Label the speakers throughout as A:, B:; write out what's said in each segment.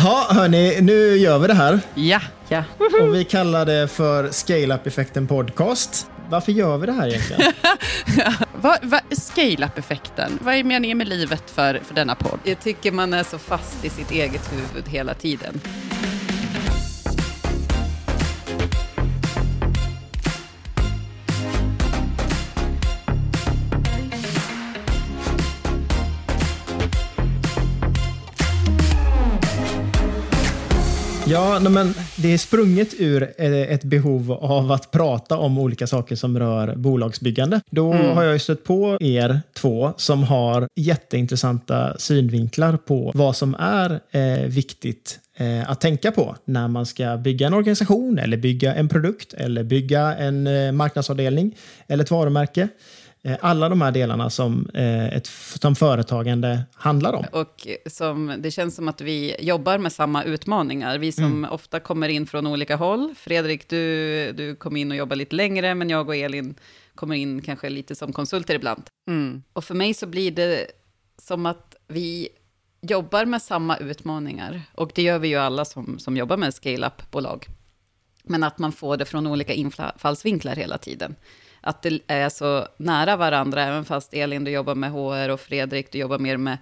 A: Ja, hörni, nu gör vi det här.
B: Ja.
C: Ja.
A: Och vi kallar det för Scale Up-effekten Podcast. Varför gör vi det här egentligen?
B: Vad, vad, Scale-up-effekten, vad är meningen med livet för, för denna podd?
C: Jag tycker man är så fast i sitt eget huvud hela tiden.
A: Ja, men det är sprunget ur eh, ett behov av att prata om olika saker som rör bolagsbyggande. Då har jag ju stött på er två som har jätteintressanta synvinklar på vad som är eh, viktigt eh, att tänka på när man ska bygga en organisation eller bygga en produkt eller bygga en eh, marknadsavdelning eller ett varumärke. Eh, alla de här delarna som, eh, ett, som företagande handlar om.
C: Och som, det känns som att vi jobbar med samma utmaningar. Vi som ofta kommer in från olika håll. Fredrik, du, du kom in och jobbar lite längre, men jag och Elin kommer in kanske lite som konsulter ibland.
B: Mm.
C: Och för mig så blir det som att vi jobbar med samma utmaningar. Och det gör vi ju alla som, som jobbar med scale-up-bolag. Men att man får det från olika infallsvinklar hela tiden. Att det är så nära varandra, även fast Elin, du jobbar med HR och Fredrik, du jobbar mer med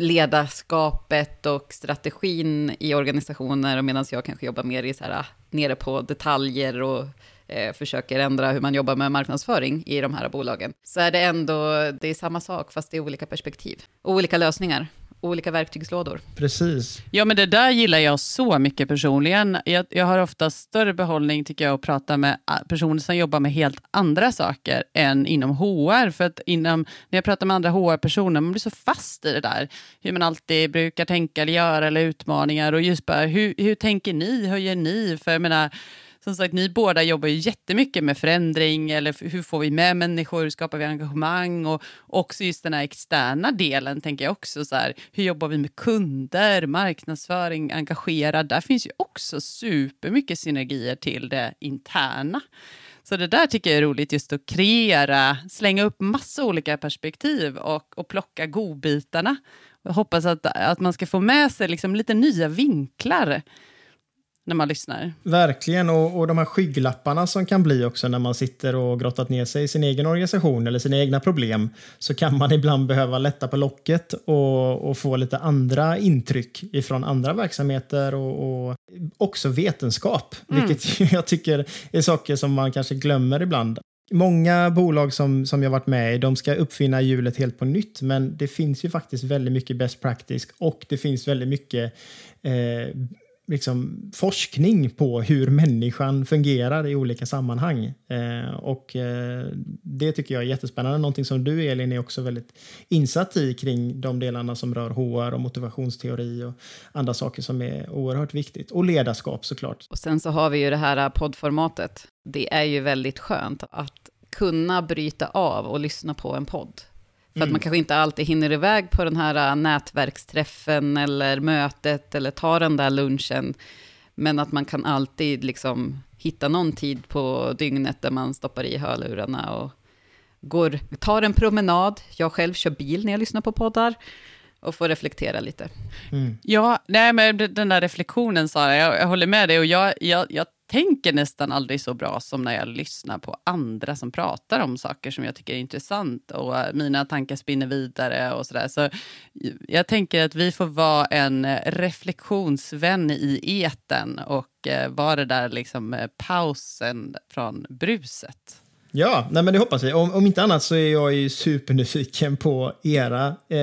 C: ledarskapet och strategin i organisationer, och medan jag kanske jobbar mer i så här, ah, nere på detaljer och eh, försöker ändra hur man jobbar med marknadsföring i de här bolagen, så är det ändå, det är samma sak, fast det är olika perspektiv. Och olika lösningar, olika verktygslådor.
A: Precis.
B: Ja, men det där gillar jag så mycket personligen. Jag, jag har ofta större behållning, tycker jag, att prata med ah, personer som jobbar med helt andra saker än inom HR. För att inom, när jag pratar med andra HR-personer, man blir så fast i det där. Hur man alltid brukar tänka eller göra, eller utmaningar. Och just bara, hur, hur tänker ni? Hur gör ni? För jag menar, som sagt, ni båda jobbar ju jättemycket med förändring, eller hur får vi med människor, hur skapar vi engagemang och också just den här externa delen, tänker jag också så här, hur jobbar vi med kunder, marknadsföring, engagerad, där finns ju också supermycket synergier till det interna. Så det där tycker jag är roligt, just att kreera, slänga upp massa olika perspektiv och, och plocka godbitarna. Jag hoppas att, att man ska få med sig liksom lite nya vinklar när man lyssnar.
A: Verkligen, och, och de här skygglapparna som kan bli också när man sitter och grottat ner sig i sin egen organisation eller sina egna problem, så kan man ibland behöva lätta på locket och, och få lite andra intryck ifrån andra verksamheter och, och också vetenskap, vilket jag tycker är saker som man kanske glömmer ibland. Många bolag som, som jag varit med i, de ska uppfinna hjulet helt på nytt, men det finns ju faktiskt väldigt mycket best practice och det finns väldigt mycket eh, liksom forskning på hur människan fungerar i olika sammanhang. Eh, och eh, det tycker jag är jättespännande. Någonting som du Elin är också väldigt insatt i kring de delarna som rör HR och motivationsteori och andra saker som är oerhört viktigt. Och ledarskap såklart.
C: Och sen så har vi ju det här poddformatet. Det är ju väldigt skönt att kunna bryta av och lyssna på en podd. För att man kanske inte alltid hinner iväg på den här äh, nätverksträffen eller mötet eller ta den där lunchen. Men att man kan alltid liksom hitta någon tid på dygnet där man stoppar i hörlurarna och går, tar en promenad. Jag själv kör bil när jag lyssnar på poddar och får reflektera lite.
B: Ja, nej, men den där reflektionen Sara, jag, jag håller med dig och jag, jag, jag tänker nästan aldrig så bra som när jag lyssnar på andra som pratar om saker som jag tycker är intressant och eh, mina tankar spinner vidare och sådär. Så jag tänker att vi får vara en reflektionsvän i eten och eh, vara det där liksom eh, pausen från bruset.
A: Ja, nej men det hoppas vi. Om, om inte annat så är jag ju supernyfiken på era eh,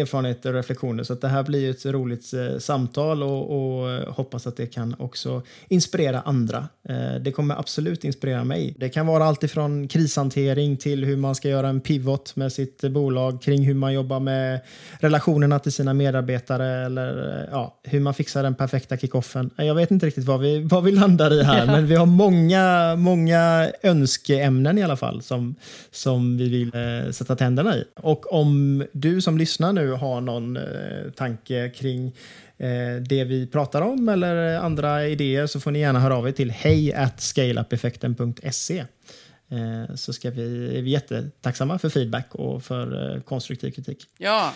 A: erfarenheter och reflektioner. Så att det här blir ett roligt eh, samtal och, och hoppas att det kan också inspirera andra. Eh, det kommer absolut inspirera mig. Det kan vara allt ifrån krishantering till hur man ska göra en pivot med sitt bolag kring hur man jobbar med relationerna till sina medarbetare eller eh, ja, hur man fixar den perfekta kickoffen. Jag vet inte riktigt vad vi, vad vi landar i här, men vi har många, många önskeämnen i alla fall som, som vi vill eh, sätta tänderna i. Och om du som lyssnar nu har någon eh, tanke kring eh, det vi pratar om eller andra idéer så får ni gärna höra av er till hej scaleupeffekten.se så ska vi, är vi jättetacksamma för feedback och för konstruktiv kritik.
B: Ja,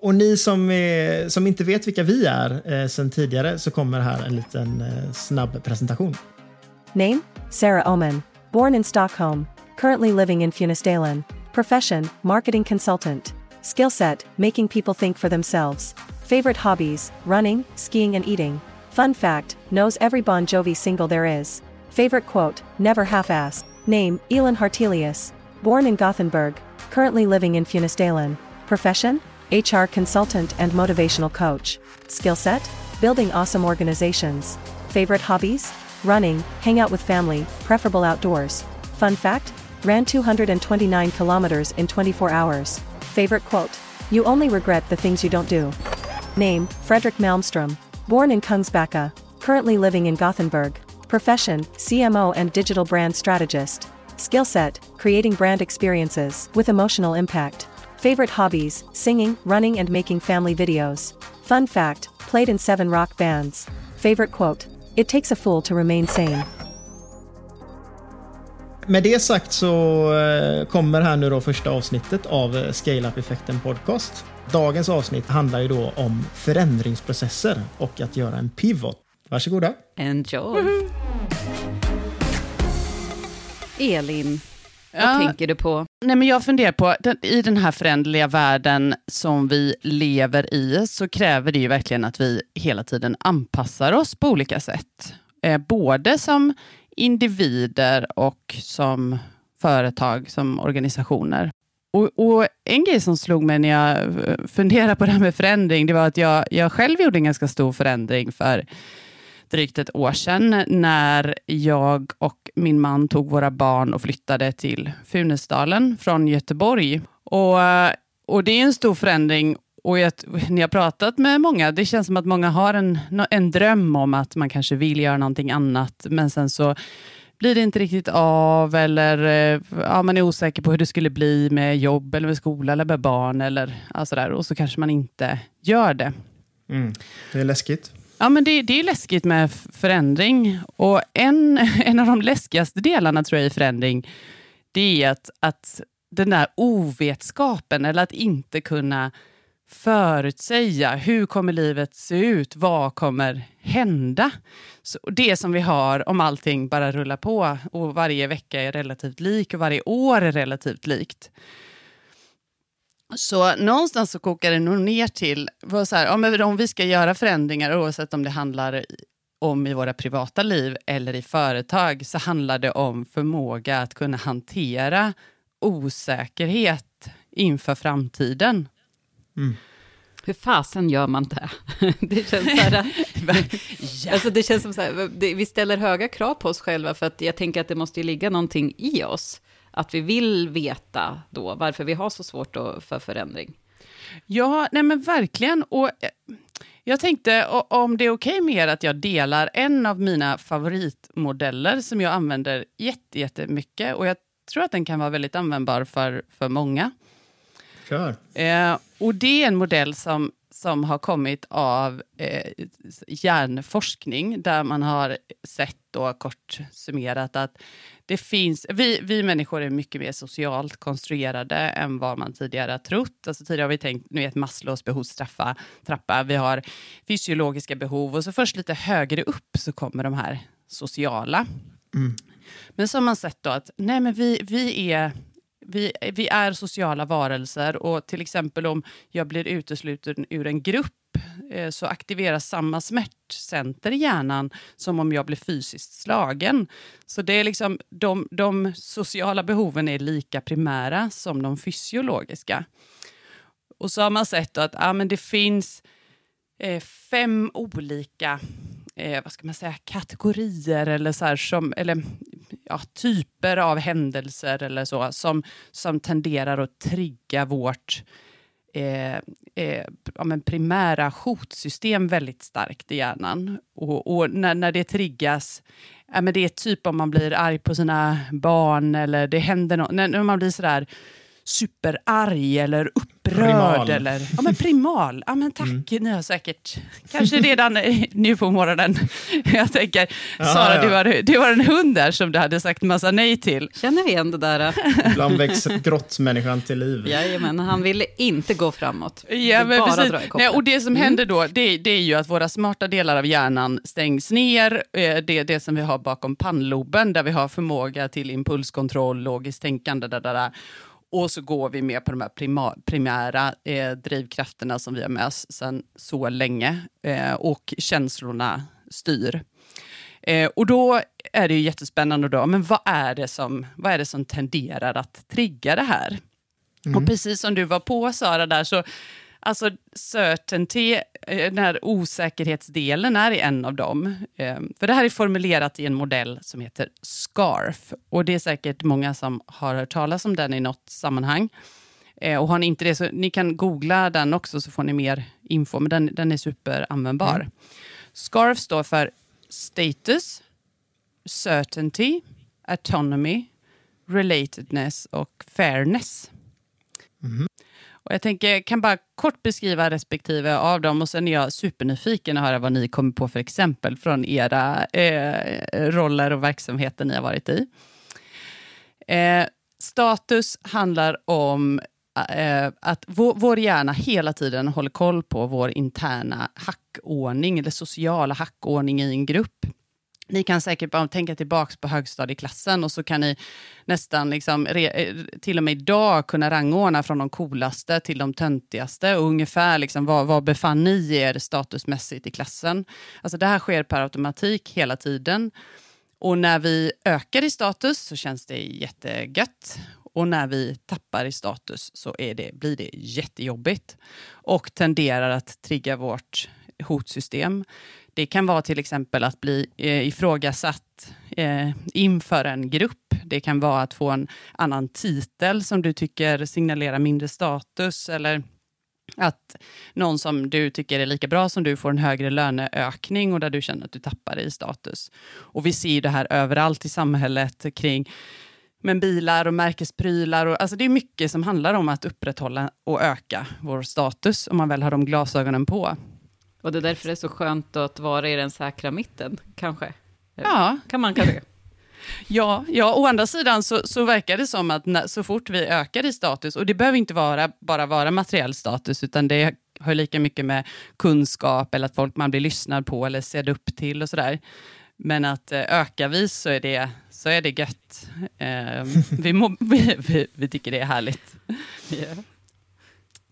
A: Och, ni som, är, som inte vet vilka vi är eh, sen tidigare så kommer här en liten eh, snabb presentation.
D: Name? Sarah Oman. Born in Stockholm. Currently living in Funisdalen. Profession? Marketing consultant. Skill set? Making people think for themselves. Favorite hobbies? Running, skiing, and eating. Fun fact knows every Bon Jovi single there is. Favorite quote Never half ass. Name Elon Hartelius. Born in Gothenburg. Currently living in Funisdalen. Profession? HR consultant and motivational coach. Skill set? Building awesome organizations. Favorite hobbies? Running, hang out with family, preferable outdoors. Fun fact? Ran 229 kilometers in 24 hours. Favorite quote? You only regret the things you don't do. Name, Frederick Malmstrom. Born in Kungsbacka. Currently living in Gothenburg. Profession, CMO and digital brand strategist. Skill set, creating brand experiences with emotional impact. Favorite hobbies, singing, running and making family videos. Fun fact, played in seven rock bands. Favorite quote, it takes a fool to remain sane.
A: Med det sagt så eh, kommer här nu då första avsnittet av eh, Scale Up-effekten Podcast. Dagens avsnitt handlar ju då om förändringsprocesser och att göra en pivot. Varsågoda.
C: Enjoy. Elin, vad
B: Ja.
C: tänker du på?
B: Nej, men jag funderar på, den, i den här föränderliga världen som vi lever i, så kräver det ju verkligen att vi hela tiden anpassar oss på olika sätt. Eh, både som individer och som företag, som organisationer. Och, och En grej som slog mig när jag eh, funderade på det här med förändring, det var att jag, jag själv gjorde en ganska stor förändring för drygt ett år sedan när jag och min man tog våra barn och flyttade till Funäsdalen från Göteborg. Och, och det är en stor förändring och jag, när jag har pratat med många, det känns som att många har en, en dröm om att man kanske vill göra någonting annat, men sen så blir det inte riktigt av eller ja, man är osäker på hur det skulle bli med jobb eller med skola eller med barn eller ja, sådär, och så kanske man inte gör det.
A: Mm. Det är läskigt.
B: Ja, men det, det är läskigt med förändring. Och en, en av de läskigaste delarna tror jag i förändring, det är att, att den där ovetskapen, eller att inte kunna förutsäga hur kommer livet se ut, vad kommer hända? Så det som vi har om allting bara rullar på och varje vecka är relativt lik och varje år är relativt likt. Så någonstans så kokar det nog ner till, vad så här, men om vi ska göra förändringar, oavsett om det handlar om i våra privata liv eller i företag, så handlar det om förmåga att kunna hantera osäkerhet inför framtiden.
C: Hur fasen gör man det? Det känns, så här, alltså det känns som så här, vi ställer höga krav på oss själva, för att jag tänker att det måste ju ligga någonting i oss. Att vi vill veta då varför vi har så svårt då för förändring.
B: Ja, nej men verkligen. Och eh, jag tänkte om det är okej med er att jag delar en av mina favoritmodeller som jag använder jätte- jättemycket och jag tror att den kan vara väldigt användbar för, för många.
A: Kör.
B: Eh, och det är en modell som, som har kommit av eh, hjärnforskning, där man har sett då kort summerat att det finns, vi, vi människor är mycket mer socialt konstruerade än vad man tidigare har trott. Alltså tidigare har vi tänkt, nu vet Maslows behovstrappa, trappa, vi har fysiologiska behov och så först lite högre upp så kommer de här sociala. Men så har man sett då att nej men vi, vi är vi, vi är sociala varelser och till exempel om jag blir utesluten ur en grupp eh, så aktiveras samma smärtcenter i hjärnan som om jag blir fysiskt slagen. Så det är liksom, de, de sociala behoven är lika primära som de fysiologiska. Och så har man sett att ah, men det finns eh, fem olika eh, vad ska man säga, kategorier eller, så här, som, eller ja, typer av händelser eller så, som, som tenderar att trigga vårt eh, eh, ja, men primära hotsystem väldigt starkt i hjärnan. Och, och när, när det triggas, ja, men det är typ om man blir arg på sina barn eller det händer något, när, när man blir sådär superarg eller bröd
A: Primal.
B: eller... Ja, men primal. Ja, men tack. Ni har säkert... Kanske redan nu på morgonen. Jag tänker,
A: Ja,
B: Sara,
A: ja.
B: Du, har, du har en hund där som du hade sagt massa nej till.
C: Känner vi igen det där?
A: Ibland växer grottmänniskan till liv.
C: Jajamän, han ville inte gå framåt.
B: Ja, men
C: bara
B: precis.
C: dra i koppen.
B: Nej, och det som händer då, det, det är ju att våra smarta delar av hjärnan stängs ner. Eh, Det det som vi har bakom pannloben, där vi har förmåga till impulskontroll, logiskt tänkande, där, där, där. Och så går vi med på de här prima, primära eh, drivkrafterna som vi har med oss sedan så länge. Eh, och känslorna styr. Eh, och då är det ju jättespännande då, men vad är det som, vad är det som tenderar att trigga det här? Och precis som du var på Sara där, så alltså certainty, eh, den här osäkerhetsdelen är en av dem. Eh, För det här är formulerat i en modell som heter SCARF. Och det är säkert många som har hört talas om den i något sammanhang. Eh, Och har ni inte det, så ni kan googla den också så får ni mer info, men den, den är superanvändbar. SCARF står för Status, Certainty, Autonomy, Relatedness och Fairness. Och jag tänker, kan bara kort beskriva respektive av dem och sen är jag supernyfiken att höra vad ni kommer på för exempel från era eh, roller och verksamheter ni har varit i. Eh, status handlar om eh, att vår, vår hjärna hela tiden håller koll på vår interna hackordning eller sociala hackordning i en grupp. Ni kan säkert bara tänka tillbaka på högstadieklassen och så kan ni nästan liksom, re, eh, till och med idag kunna rangordna från de coolaste till de töntigaste och ungefär liksom, var, var befann ni er statusmässigt i klassen. Alltså det här sker per automatik hela tiden. Och när vi ökar i status så känns det jättegött. Och när vi tappar i status så är det, blir det jättejobbigt och tenderar att trigga vårt hotsystem. Det kan vara till exempel att bli eh, ifrågasatt eh, inför en grupp. Det kan vara att få en annan titel som du tycker signalerar mindre status eller att någon som du tycker är lika bra som du får en högre löneökning och där du känner att du tappar i status. Och vi ser det här överallt i samhället kring men bilar och märkesprylar. Och, alltså det är mycket som handlar om att upprätthålla och öka vår status om man väl har de glasögonen på.
C: Och det är därför det är så skönt att vara i den säkra mitten, kanske.
B: Ja,
C: Kan man kanske.
B: Ja, ja, å andra sidan så, så verkar det som att när, så fort vi ökar i status, och det behöver inte vara, bara vara materiell status, utan det har lika mycket med kunskap eller att folk man blir lyssnad på eller sedd upp till och sådär. Men att eh, ökar vi så är det, så är det gött. Eh, vi, må, vi, vi, vi tycker det är härligt.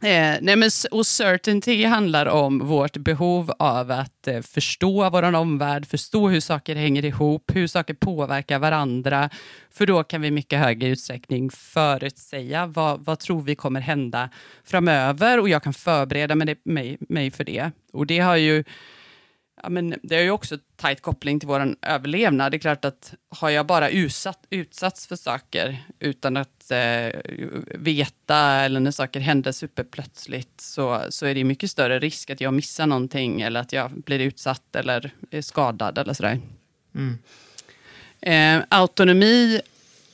B: Eh, nej men, och certainty handlar om vårt behov av att eh, förstå vår omvärld, förstå hur saker hänger ihop, hur saker påverkar varandra. För då kan vi i mycket högre utsträckning förutsäga vad, vad tror vi kommer hända framöver och jag kan förbereda mig, mig, mig för det. Och det har ju Ja, men det har ju också tajt koppling till vår överlevnad. Det är klart att har jag bara utsatt, utsatts för saker utan att eh, veta eller när saker händer superplötsligt så, så är det mycket större risk att jag missar någonting eller att jag blir utsatt eller är skadad eller sådär. Eh, autonomi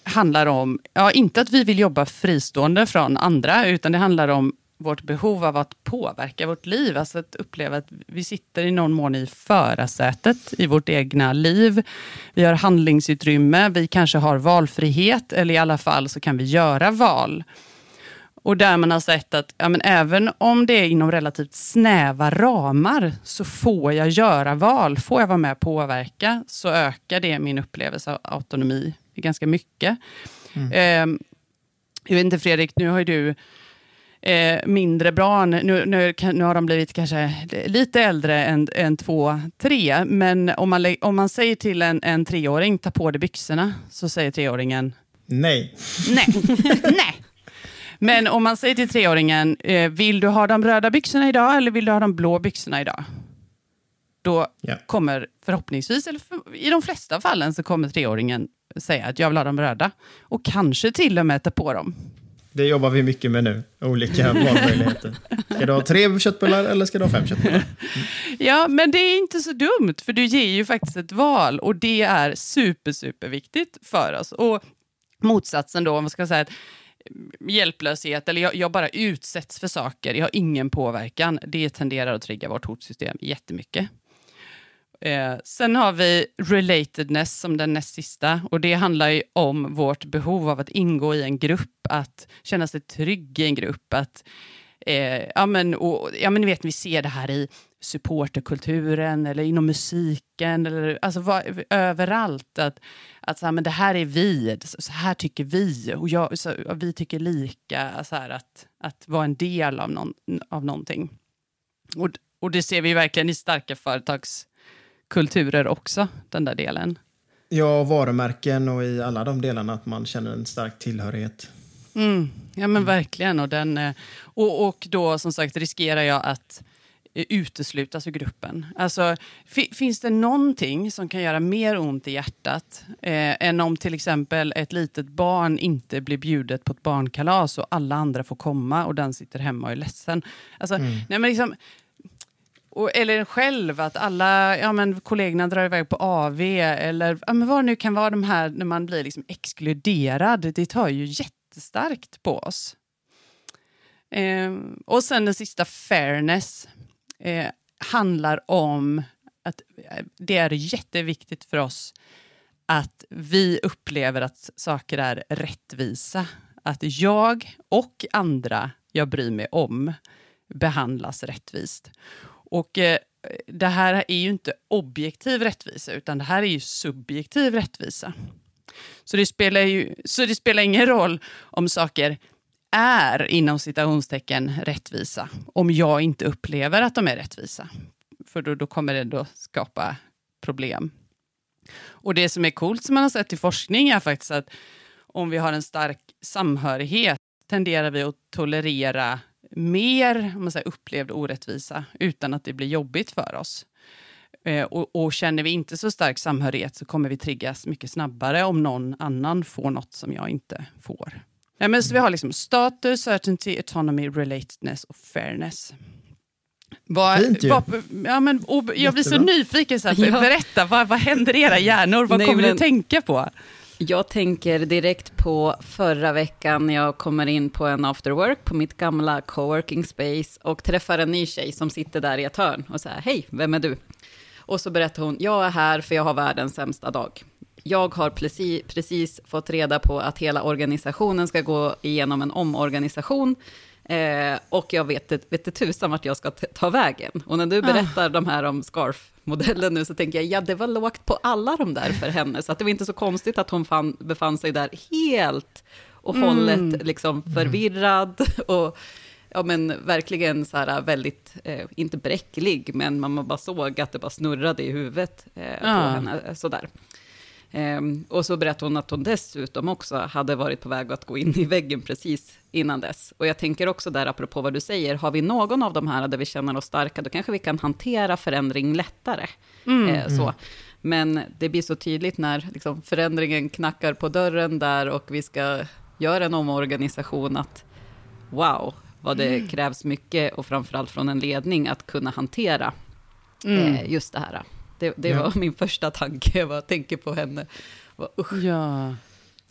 B: handlar om, ja, inte att vi vill jobba fristående från andra, utan det handlar om vårt behov av att påverka vårt liv, alltså att uppleva att vi sitter i någon mån i förarsätet i vårt egna liv. Vi har handlingsutrymme, vi kanske har valfrihet, eller i alla fall så kan vi göra val. Och där man har sett att ja, men även om det är inom relativt snäva ramar så får jag göra val. Får jag vara med och påverka så ökar det min upplevelse av autonomi ganska mycket. Ehm, jag vet inte Fredrik, nu har ju du eh, mindre barn. Nu, nu, nu har de blivit kanske lite äldre än, än två, tre. Men om man, om man säger till en, en treåring, ta på dig byxorna, så säger treåringen
A: Nej.
B: Nej. Nej. Men om man säger till treåringen, eh, vill du ha de röda byxorna idag eller vill du ha de blå byxorna idag? Då
A: Ja.
B: kommer förhoppningsvis, eller för, i de flesta fallen, så kommer treåringen säga att jag vill ha de röda. Och kanske till och med ta på dem.
A: Det jobbar vi mycket med nu. Olika valmöjligheter. Ska du ha tre köttbullar eller ska du ha fem köttbullar?
B: Ja, men det är inte så dumt, för du ger ju faktiskt ett val och det är super, super viktigt för oss. Och motsatsen då, om man ska säga att hjälplöshet eller jag, jag, bara utsätts för saker, jag har ingen påverkan. Det tenderar att trigga vårt hotsystem jättemycket. Eh, sen har vi relatedness som den näst sista och det handlar ju om vårt behov av att ingå i en grupp, att känna sig trygg i en grupp, att eh, ja, men, och, ja, men ni vet, vi ser det här i supporterkulturen eller inom musiken, eller, alltså var, överallt. Att, att så här, men det här är vi, så här tycker vi och jag, så, och vi tycker lika. Så här, att, att vara en del av, någon, av någonting. Och, och det ser vi verkligen i starka företags företagskulturer också, den där delen.
A: Ja, varumärken och i alla de delarna att man känner en stark tillhörighet.
B: Mm, ja men verkligen. Och, den, eh, och, och då som sagt riskerar jag att Eh, uteslutas ur gruppen. Alltså, finns det någonting som kan göra mer ont i hjärtat eh, än om till exempel ett litet barn inte blir bjudet på ett barnkalas och alla andra får komma och den sitter hemma och är ledsen? Alltså, mm. nej, men liksom, och, eller själv, att alla ja, men kollegorna drar iväg på AV eller ja, men vad det nu kan vara, de här när man blir liksom exkluderad. Det tar ju jättestarkt på oss. Eh, och sen den sista, fairness eh, handlar om att eh, det är jätteviktigt för oss att vi upplever att saker är rättvisa. Att jag och andra jag bryr mig om behandlas rättvist. Och eh, det här är ju inte objektiv rättvisa, utan det här är ju subjektiv rättvisa. Så det spelar, ju, så det spelar ingen roll om saker är inom citationstecken rättvisa om jag inte upplever att de är rättvisa. För då, då kommer det då skapa problem. Och det som är coolt som man har sett i forskning är faktiskt att om vi har en stark samhörighet tenderar vi att tolerera mer om man säger, upplevd orättvisa utan att det blir jobbigt för oss. Eh, och, och, känner vi inte så stark samhörighet så kommer vi triggas mycket snabbare om någon annan får något som jag inte får. Ja, men så vi har liksom status, certainty, autonomy, relatedness och fairness.
A: Var, Fint ju. Var,
B: ja, men, och, jag blir så nyfiken. Så här, ja. Berätta, vad, vad händer i era hjärnor? Vad Nej, kommer men, du tänka på?
C: Jag tänker direkt på förra veckan när jag kommer in på en after work på mitt gamla coworking space och träffar en ny tjej som sitter där i ett hörn och säger hej, vem är du? Och så berättar hon, jag är här för jag har världens sämsta dag jag har precis, precis fått reda på att hela organisationen ska gå igenom en omorganisation. Eh, och jag vet, vet tusan vart jag ska ta vägen. Och när du ah. berättar ah. de här om scarf-modellen nu så tänker jag, ja det var lågt på alla de där för henne. Så att det var inte så konstigt att hon fann, befann sig där helt och mm. hållet liksom förvirrad. Och, ja men verkligen så här väldigt, eh, inte bräcklig, men man bara såg att det bara snurrade i huvudet eh, ah. på henne. Sådär. Ehm, och så berättade hon att hon dessutom också hade varit på väg att gå in i väggen precis innan dess. Och jag tänker också där, apropå vad du säger, har vi någon av de här där vi känner oss starka, då kanske vi kan hantera förändring lättare. Mm, ehm, så. Mm. Men det blir så tydligt när liksom, förändringen knackar på dörren där och vi ska göra en omorganisation, att wow, vad det mm. krävs mycket och framförallt från en ledning att kunna hantera mm. eh, just det här. Det, det ja. var min första tanke, jag bara tänker på henne. Bara,
B: ja.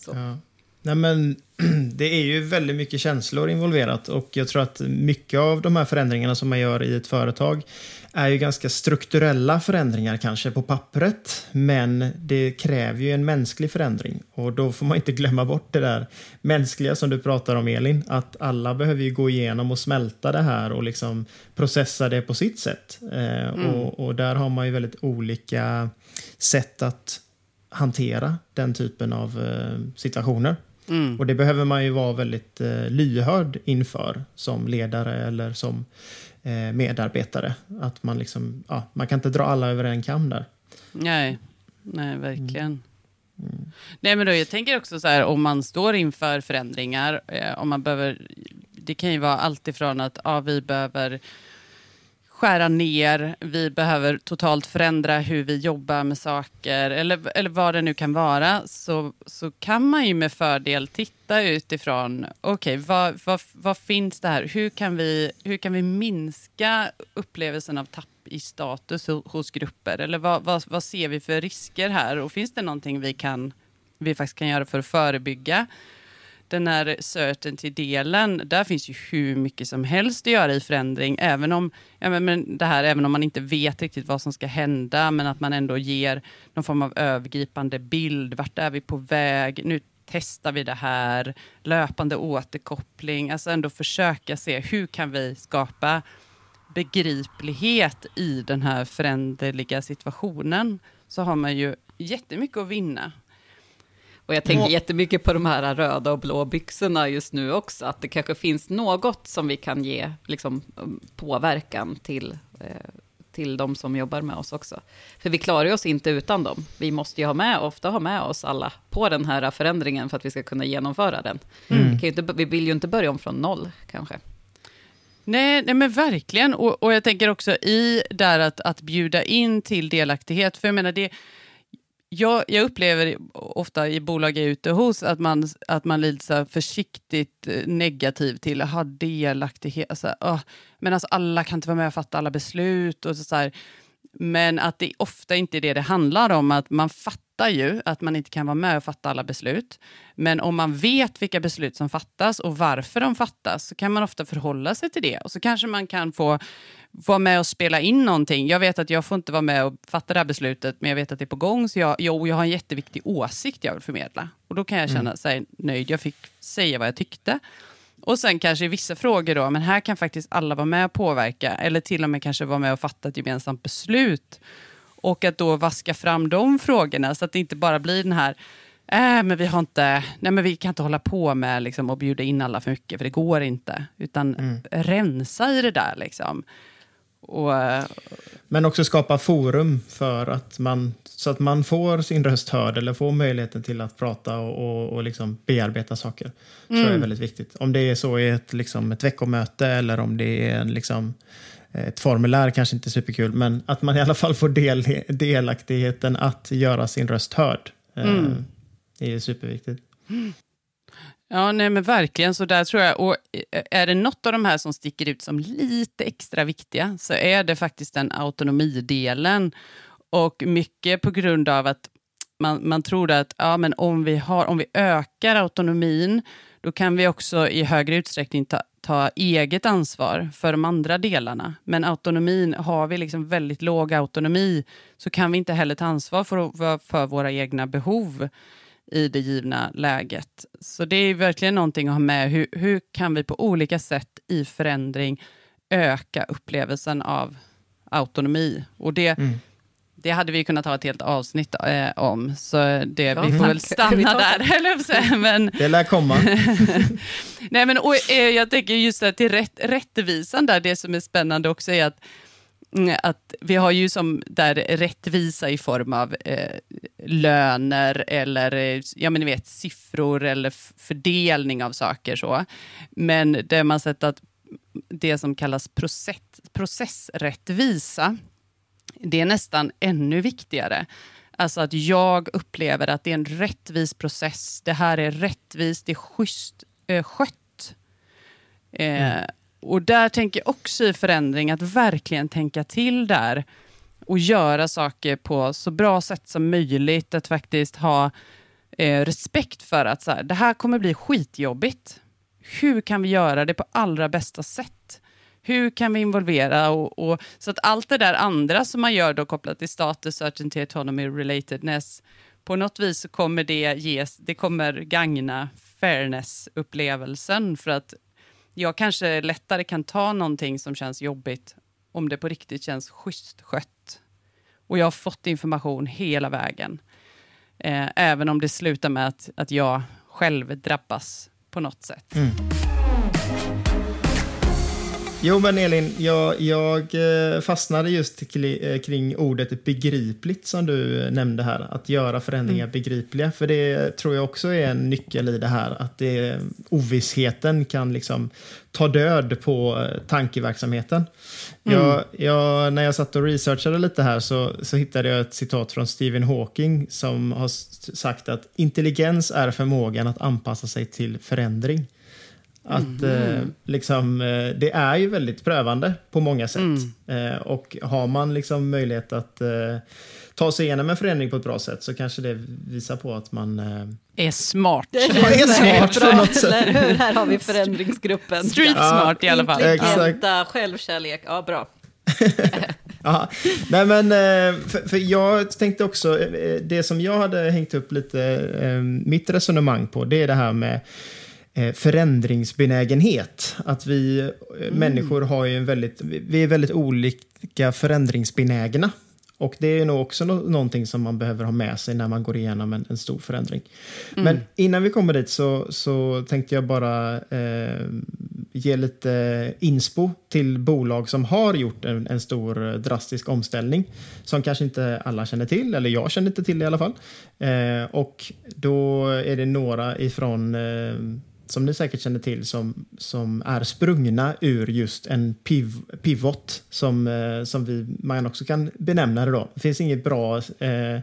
A: ja. Nej, men, det är ju väldigt mycket känslor involverat och jag tror att mycket av de här förändringarna som man gör i ett företag är ju ganska strukturella förändringar kanske på pappret, men det kräver ju en mänsklig förändring och då får man inte glömma bort det där mänskliga som du pratar om Elin, att alla behöver ju gå igenom och smälta det här och liksom processa det på sitt sätt. Eh, mm. och, och där har man ju väldigt olika sätt att hantera den typen av eh, situationer. Mm. Och det behöver man ju vara väldigt eh, lyhörd inför som ledare eller som medarbetare. Att man liksom, ja, man kan inte dra alla över en kam där.
B: Nej, nej verkligen. Mm. Mm. Nej, men då, jag tänker också så här, om man står inför förändringar, eh, om man behöver, det kan ju vara allt ifrån att ja, vi behöver skära ner, vi behöver totalt förändra hur vi jobbar med saker, eller, eller vad det nu kan vara, så, så kan man ju med fördel titta utifrån, okej, okay, vad, vad, vad finns det här? Hur kan, vi, hur kan vi minska upplevelsen av tapp i status hos grupper? Eller vad, vad, vad ser vi för risker här? Och finns det någonting vi, kan, vi faktiskt kan göra för att förebygga den här certainty-delen, där finns ju hur mycket som helst att göra i förändring, även om, ja, men det här, även om man inte vet riktigt vad som ska hända, men att man ändå ger någon form av övergripande bild. Vart är vi på väg? Nu testar vi det här, löpande återkoppling, alltså ändå försöka se hur kan vi skapa begriplighet i den här föränderliga situationen, så har man ju jättemycket att vinna.
C: Och jag tänker jättemycket på de här röda och blå byxorna just nu också, att det kanske finns något som vi kan ge liksom, påverkan till, eh, till de som jobbar med oss också. För vi klarar oss inte utan dem. Vi måste ju ha med, ofta ha med oss alla på den här förändringen för att vi ska kunna genomföra den. Mm. Vi, inte, vi vill ju inte börja om från noll kanske.
B: Nej, nej men verkligen. Och, och jag tänker också i där att, att bjuda in till delaktighet. För jag menar, det, jag, jag upplever ofta i bolag jag är ute hos att man, att man är lite så försiktigt eh, negativ till att ha delaktighet. Alltså, oh, men alltså alla kan inte vara med och fatta alla beslut. Och så, så här. Men att det ofta inte är det det handlar om. Att man fattar ju att man inte kan vara med och fatta alla beslut. Men om man vet vilka beslut som fattas och varför de fattas så kan man ofta förhålla sig till det. Och så kanske man kan få vara med och spela in någonting. Jag vet att jag får inte vara med och fatta det här beslutet, men jag vet att det är på gång. Så jag, jo, jag har en jätteviktig åsikt jag vill förmedla. Och då kan jag känna mm. nöjd. Jag fick säga vad jag tyckte. Och sen kanske i vissa frågor då, men här kan faktiskt alla vara med och påverka, eller till och med kanske vara med och fatta ett gemensamt beslut. Och att då vaska fram de frågorna, så att det inte bara blir den här Äh, men vi har inte, nej men vi kan inte hålla på med liksom, att bjuda in alla för mycket, för det går inte. Utan mm. rensa i det där. Liksom. Och,
A: men också skapa forum för att man, så att man får sin röst hörd eller får möjligheten till att prata och, och, och liksom bearbeta saker. Mm. tror jag är väldigt viktigt. Om det är så i ett, liksom, ett veckomöte eller om det är liksom, ett formulär kanske inte är superkul, men att man i alla fall får del, delaktigheten att göra sin röst hörd. Eh, mm. Det är superviktigt.
B: Ja, nej men verkligen. Så där tror jag. Och eh, är det något av de här som sticker ut som lite extra viktiga så är det faktiskt den autonomidelen. Och mycket på grund av att man, man tror att ja, men om, vi har, om vi ökar autonomin, då kan vi också i högre utsträckning ta, ta eget ansvar för de andra delarna. Men autonomin, har vi liksom väldigt låg autonomi så kan vi inte heller ta ansvar för, för våra egna behov i det givna läget. Så det är verkligen någonting att ha med. Hur, hur kan vi på olika sätt i förändring öka upplevelsen av autonomi? Och det, mm. det hade vi kunnat ha ett helt avsnitt eh, om, så det, ja, vi får väl stanna där. Eller men,
A: det lär komma.
B: Nej, men, och, eh, jag tänker just det, till rätt, rättvisan där, det som är spännande också är att att vi har ju som där rättvisa i form av eh, löner eller ja, men ni vet, siffror eller fördelning av saker. så. Men det man sett att det som kallas process, processrättvisa, det är nästan ännu viktigare. Alltså att jag upplever att det är en rättvis process. Det här är rättvist, det är schysst eh, skött. Eh, mm. Och där tänker jag också i förändring att verkligen tänka till där och göra saker på så bra sätt som möjligt. Att faktiskt ha eh, respekt för att så här, det här kommer bli skitjobbigt. Hur kan vi göra det på allra bästa sätt? Hur kan vi involvera? Och, och, så att allt det där andra som man gör då kopplat till status, certainty, autonomy, relatedness, på något vis så kommer det ges, det kommer gagna fairness-upplevelsen för att jag kanske lättare kan ta någonting som känns jobbigt om det på riktigt känns schysst skött. Och jag har fått information hela vägen. Eh, även om det slutar med att, att jag själv drabbas på något sätt. Mm.
A: Jo, men Elin, jag, jag eh, fastnade just eh, kring ordet begripligt som du nämnde här. Att göra förändringar mm. begripliga. För det tror jag också är en nyckel i det här. Att det, ovissheten kan liksom ta död på eh, tankeverksamheten. Mm. Jag, jag, när jag satt och researchade lite här så, så hittade jag ett citat från Stephen Hawking som har sagt att intelligens är förmågan att anpassa sig till förändring. Att eh, liksom, eh, det är ju väldigt prövande på många sätt. Eh, och har man liksom möjlighet att eh, ta sig igenom en förändring på ett bra sätt så kanske det visar på att man eh,
B: Är smart.
A: man är smart på något sätt.
C: Eller hur? Här har vi förändringsgruppen.
B: Street smart i alla fall.
C: Intelligenta, självkärlek. Ja, bra.
A: Ja, nej men eh, för, för jag tänkte också, det som jag hade hängt upp lite mitt resonemang på, det är det här med förändringsbenägenhet. Att vi eh, människor har ju en väldigt, vi är väldigt olika förändringsbenägna. Och det är nog också no någonting som man behöver ha med sig när man går igenom en, en stor förändring. Men innan vi kommer dit så, så tänkte jag bara eh, ge lite inspo till bolag som har gjort en, en stor eh, drastisk omställning. Som kanske inte alla känner till, eller jag känner inte till i alla fall. Eh, och då är det några ifrån eh, som ni säkert känner till, som, som är sprungna ur just en piv, pivot, som, eh, som vi, man också kan benämna det då. Det finns inget bra eh,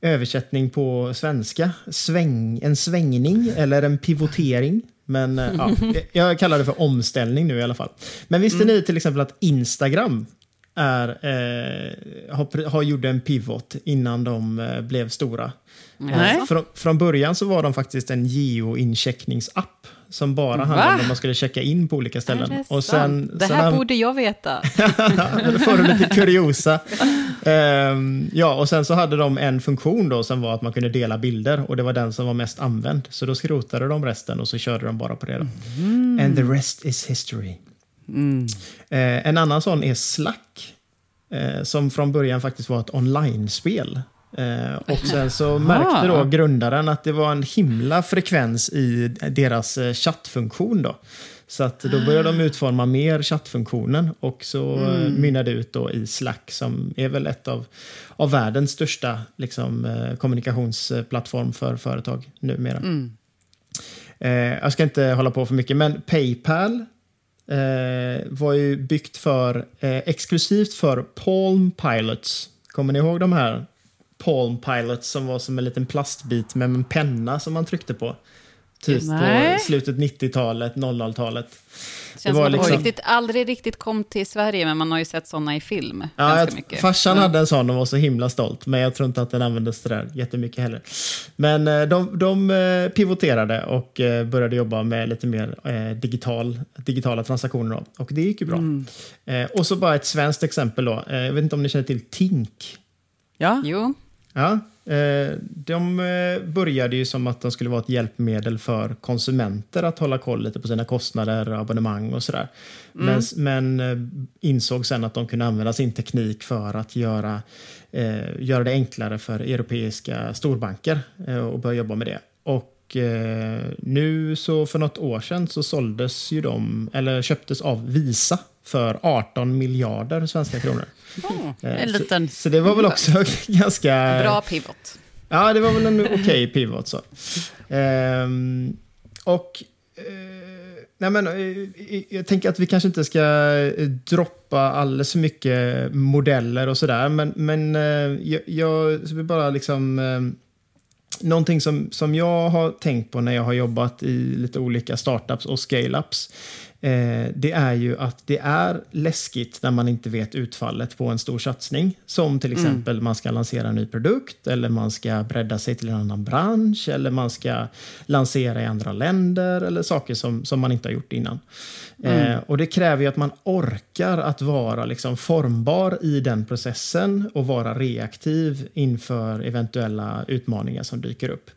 A: översättning på svenska. Sväng, en svängning eller en pivotering. Men eh, ja, jag kallar det för omställning nu i alla fall. Men visste ni till exempel att Instagram är, eh, har, har gjort en pivot innan de eh, blev stora?
B: Nej.
A: Från, från början så var de faktiskt en geoincheckningsapp som bara handlade om
B: Va?
A: att man skulle checka in på olika ställen.
C: det
A: Och sen,
C: det
A: sen
C: här
A: an-
C: borde jag veta.
A: Då får du lite kuriosa. Ehm, ja, och sen så hade de en funktion då som var att man kunde dela bilder och det var den som var mest använd. Så då skrotade de resten och så körde de bara på det. Då. And the rest is history. Eh, en annan sån är Slack. Eh, som från början faktiskt var ett online-spel. Eh, och sen så märkte då grundaren att det var en himla frekvens i deras eh, chattfunktion. Då. Så att då började de utforma mer chattfunktionen och så mm. mynnade det ut då i Slack som är väl ett av, av världens största liksom, eh, kommunikationsplattform för företag numera. Eh, jag ska inte hålla på för mycket, men Paypal eh, var ju byggt för, eh, exklusivt för Palm Pilots. Kommer ni ihåg de här Palm Pilots som var som en liten plastbit med en penna som man tryckte på? Typ
B: Nej.
A: på slutet 90-talet, 00-talet.
C: Känns
A: Det
C: som
A: var
C: att de
A: liksom-
C: riktigt, aldrig riktigt kom till Sverige, men man har ju sett sådana i film.
A: Ja,
C: mycket.
A: farsan
C: Ja.
A: hade en sån och var så himla stolt, men jag tror inte att den användes där jättemycket heller. Men eh, de, de eh, pivoterade och eh, började jobba med lite mer digital, digitala transaktioner. Då. Och det gick ju bra.
C: Mm.
A: Och så bara ett svenskt exempel då. Jag vet inte om ni känner till Tink?
B: Ja.
C: Jo,
A: Ja, eh, de eh, började ju som att de skulle vara ett hjälpmedel för konsumenter att hålla koll lite på sina kostnader, abonnemang och sådär. Men, men eh, insåg sen att de kunde använda sin teknik för att göra, eh, göra det enklare för europeiska storbanker eh, och börja jobba med det. Och eh, nu så för något år sedan så såldes ju de, eller köptes av Visa för 18 miljarder svenska kronor. Eh,
B: en liten-
A: så, så det var väl också ganska...
C: bra pivot.
A: Ja, det var väl en okej pivot. Så. Ehm, och... eh, nej men, eh, jag tänker att vi kanske inte ska eh, droppa alldeles för mycket modeller och sådär. Men, men jag, jag vill bara liksom... Eh, någonting som, som jag har tänkt på när jag har jobbat i lite olika startups och scale-ups. Eh, det är ju att det är läskigt när man inte vet utfallet på en stor satsning. Som till exempel man ska lansera en ny produkt eller man ska bredda sig till en annan bransch eller man ska lansera i andra länder eller saker som, som man inte har gjort innan. Eh, och det kräver ju att man orkar att vara liksom formbar i den processen och vara reaktiv inför eventuella utmaningar som dyker upp.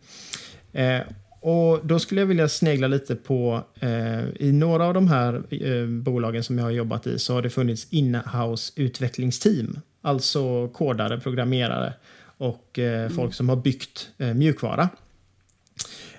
A: Eh, och då skulle jag vilja snegla lite på, eh, i några av de här eh, bolagen som jag har jobbat i så har det funnits in-house utvecklingsteam. Alltså kodare, programmerare och eh, folk som har byggt eh, mjukvara.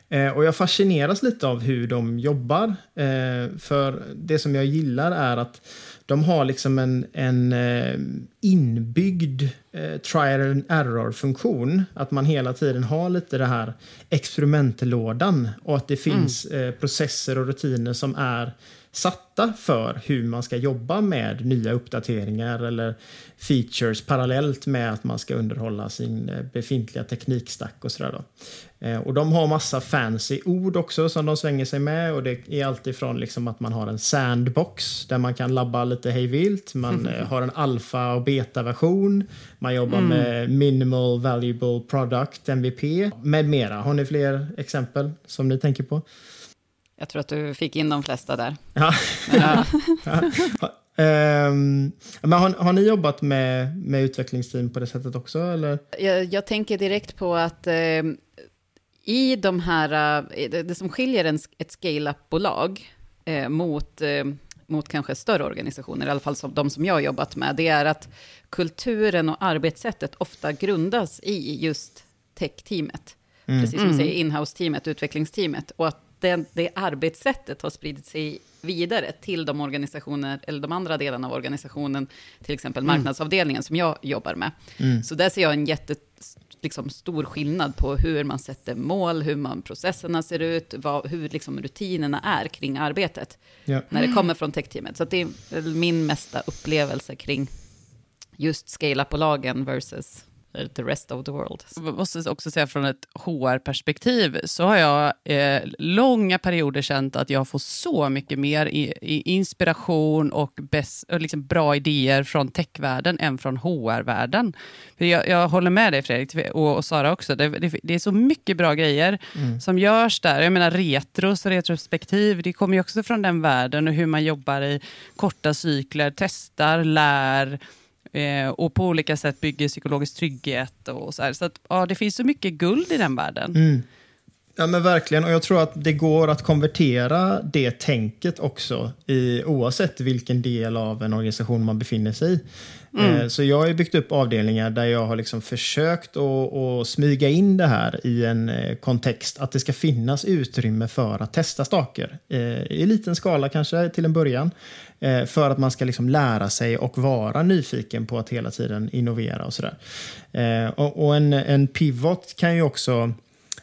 A: Eh, och jag fascineras lite av hur de jobbar. Eh, för det som jag gillar är att de har liksom en, en eh, inbyggd eh, trial and error-funktion. Att man hela tiden har lite det här experimentlådan och att det finns eh, processer och rutiner som är satta för hur man ska jobba med nya uppdateringar eller features parallellt med att man ska underhålla sin eh, befintliga teknikstack och sådär. Eh, och de har massa fancy ord också som de svänger sig med och det är alltifrån liksom att man har en sandbox där man kan labba lite hejvilt. Man eh, har en alfa och beta-version. Man jobbar mm. med minimal valuable product, MVP, med mera. Har ni fler exempel som ni tänker på?
C: Jag tror att du fick in de flesta där.
A: Ja. ja. Um, men har, har, ni jobbat med, med utvecklingsteam på det sättet också? Eller?
C: Jag, jag tänker direkt på att eh, i de här, eh, det, det som skiljer en, ett scale-up-bolag eh, mot, eh, mot kanske större organisationer, i alla fall som de som jag har jobbat med, det är att kulturen och arbetssättet ofta grundas i just tech-teamet. Mm. Precis som du säger, mm. inhouse-teamet, utvecklingsteamet. Och att det, det arbetssättet har spridit sig vidare till de organisationer, eller de andra delarna av organisationen, till exempel mm. marknadsavdelningen som jag jobbar med. Mm. Så där ser jag en jätte liksom, stor skillnad på hur man sätter mål, hur man processerna ser ut, vad, hur liksom, rutinerna är kring arbetet. Ja. När det kommer från techteamet. Så det är min mesta upplevelse kring just scale-up-bolagen versus the rest of the world.
B: Jag måste också säga från ett HR-perspektiv så har jag eh, långa perioder känt att jag får så mycket mer i, i inspiration och, bäst, och liksom bra idéer från techvärlden än från HR-världen. För jag, jag, håller med dig Fredrik och, och Sara också. Det, det, det, är så mycket bra grejer mm. som görs där. Jag menar retros och retrospektiv, det kommer ju också från den världen och hur man jobbar i korta cykler, testar, lär eh, och på olika sätt bygger psykologisk trygghet. och Så, här. så att, ja, det finns så mycket guld i den världen.
A: Mm. Ja men verkligen, och jag tror att det går att konvertera det tänket också i, oavsett vilken del av en organisation man befinner sig i. Mm. Eh, så jag har byggt upp avdelningar där jag har liksom försökt att smyga in det här i en eh, kontext. Att det ska finnas utrymme för att testa saker. Eh, I liten skala kanske till en början. Eh, för att man ska liksom lära sig och vara nyfiken på att hela tiden innovera och sådär. Eh, och en, en pivot kan ju också...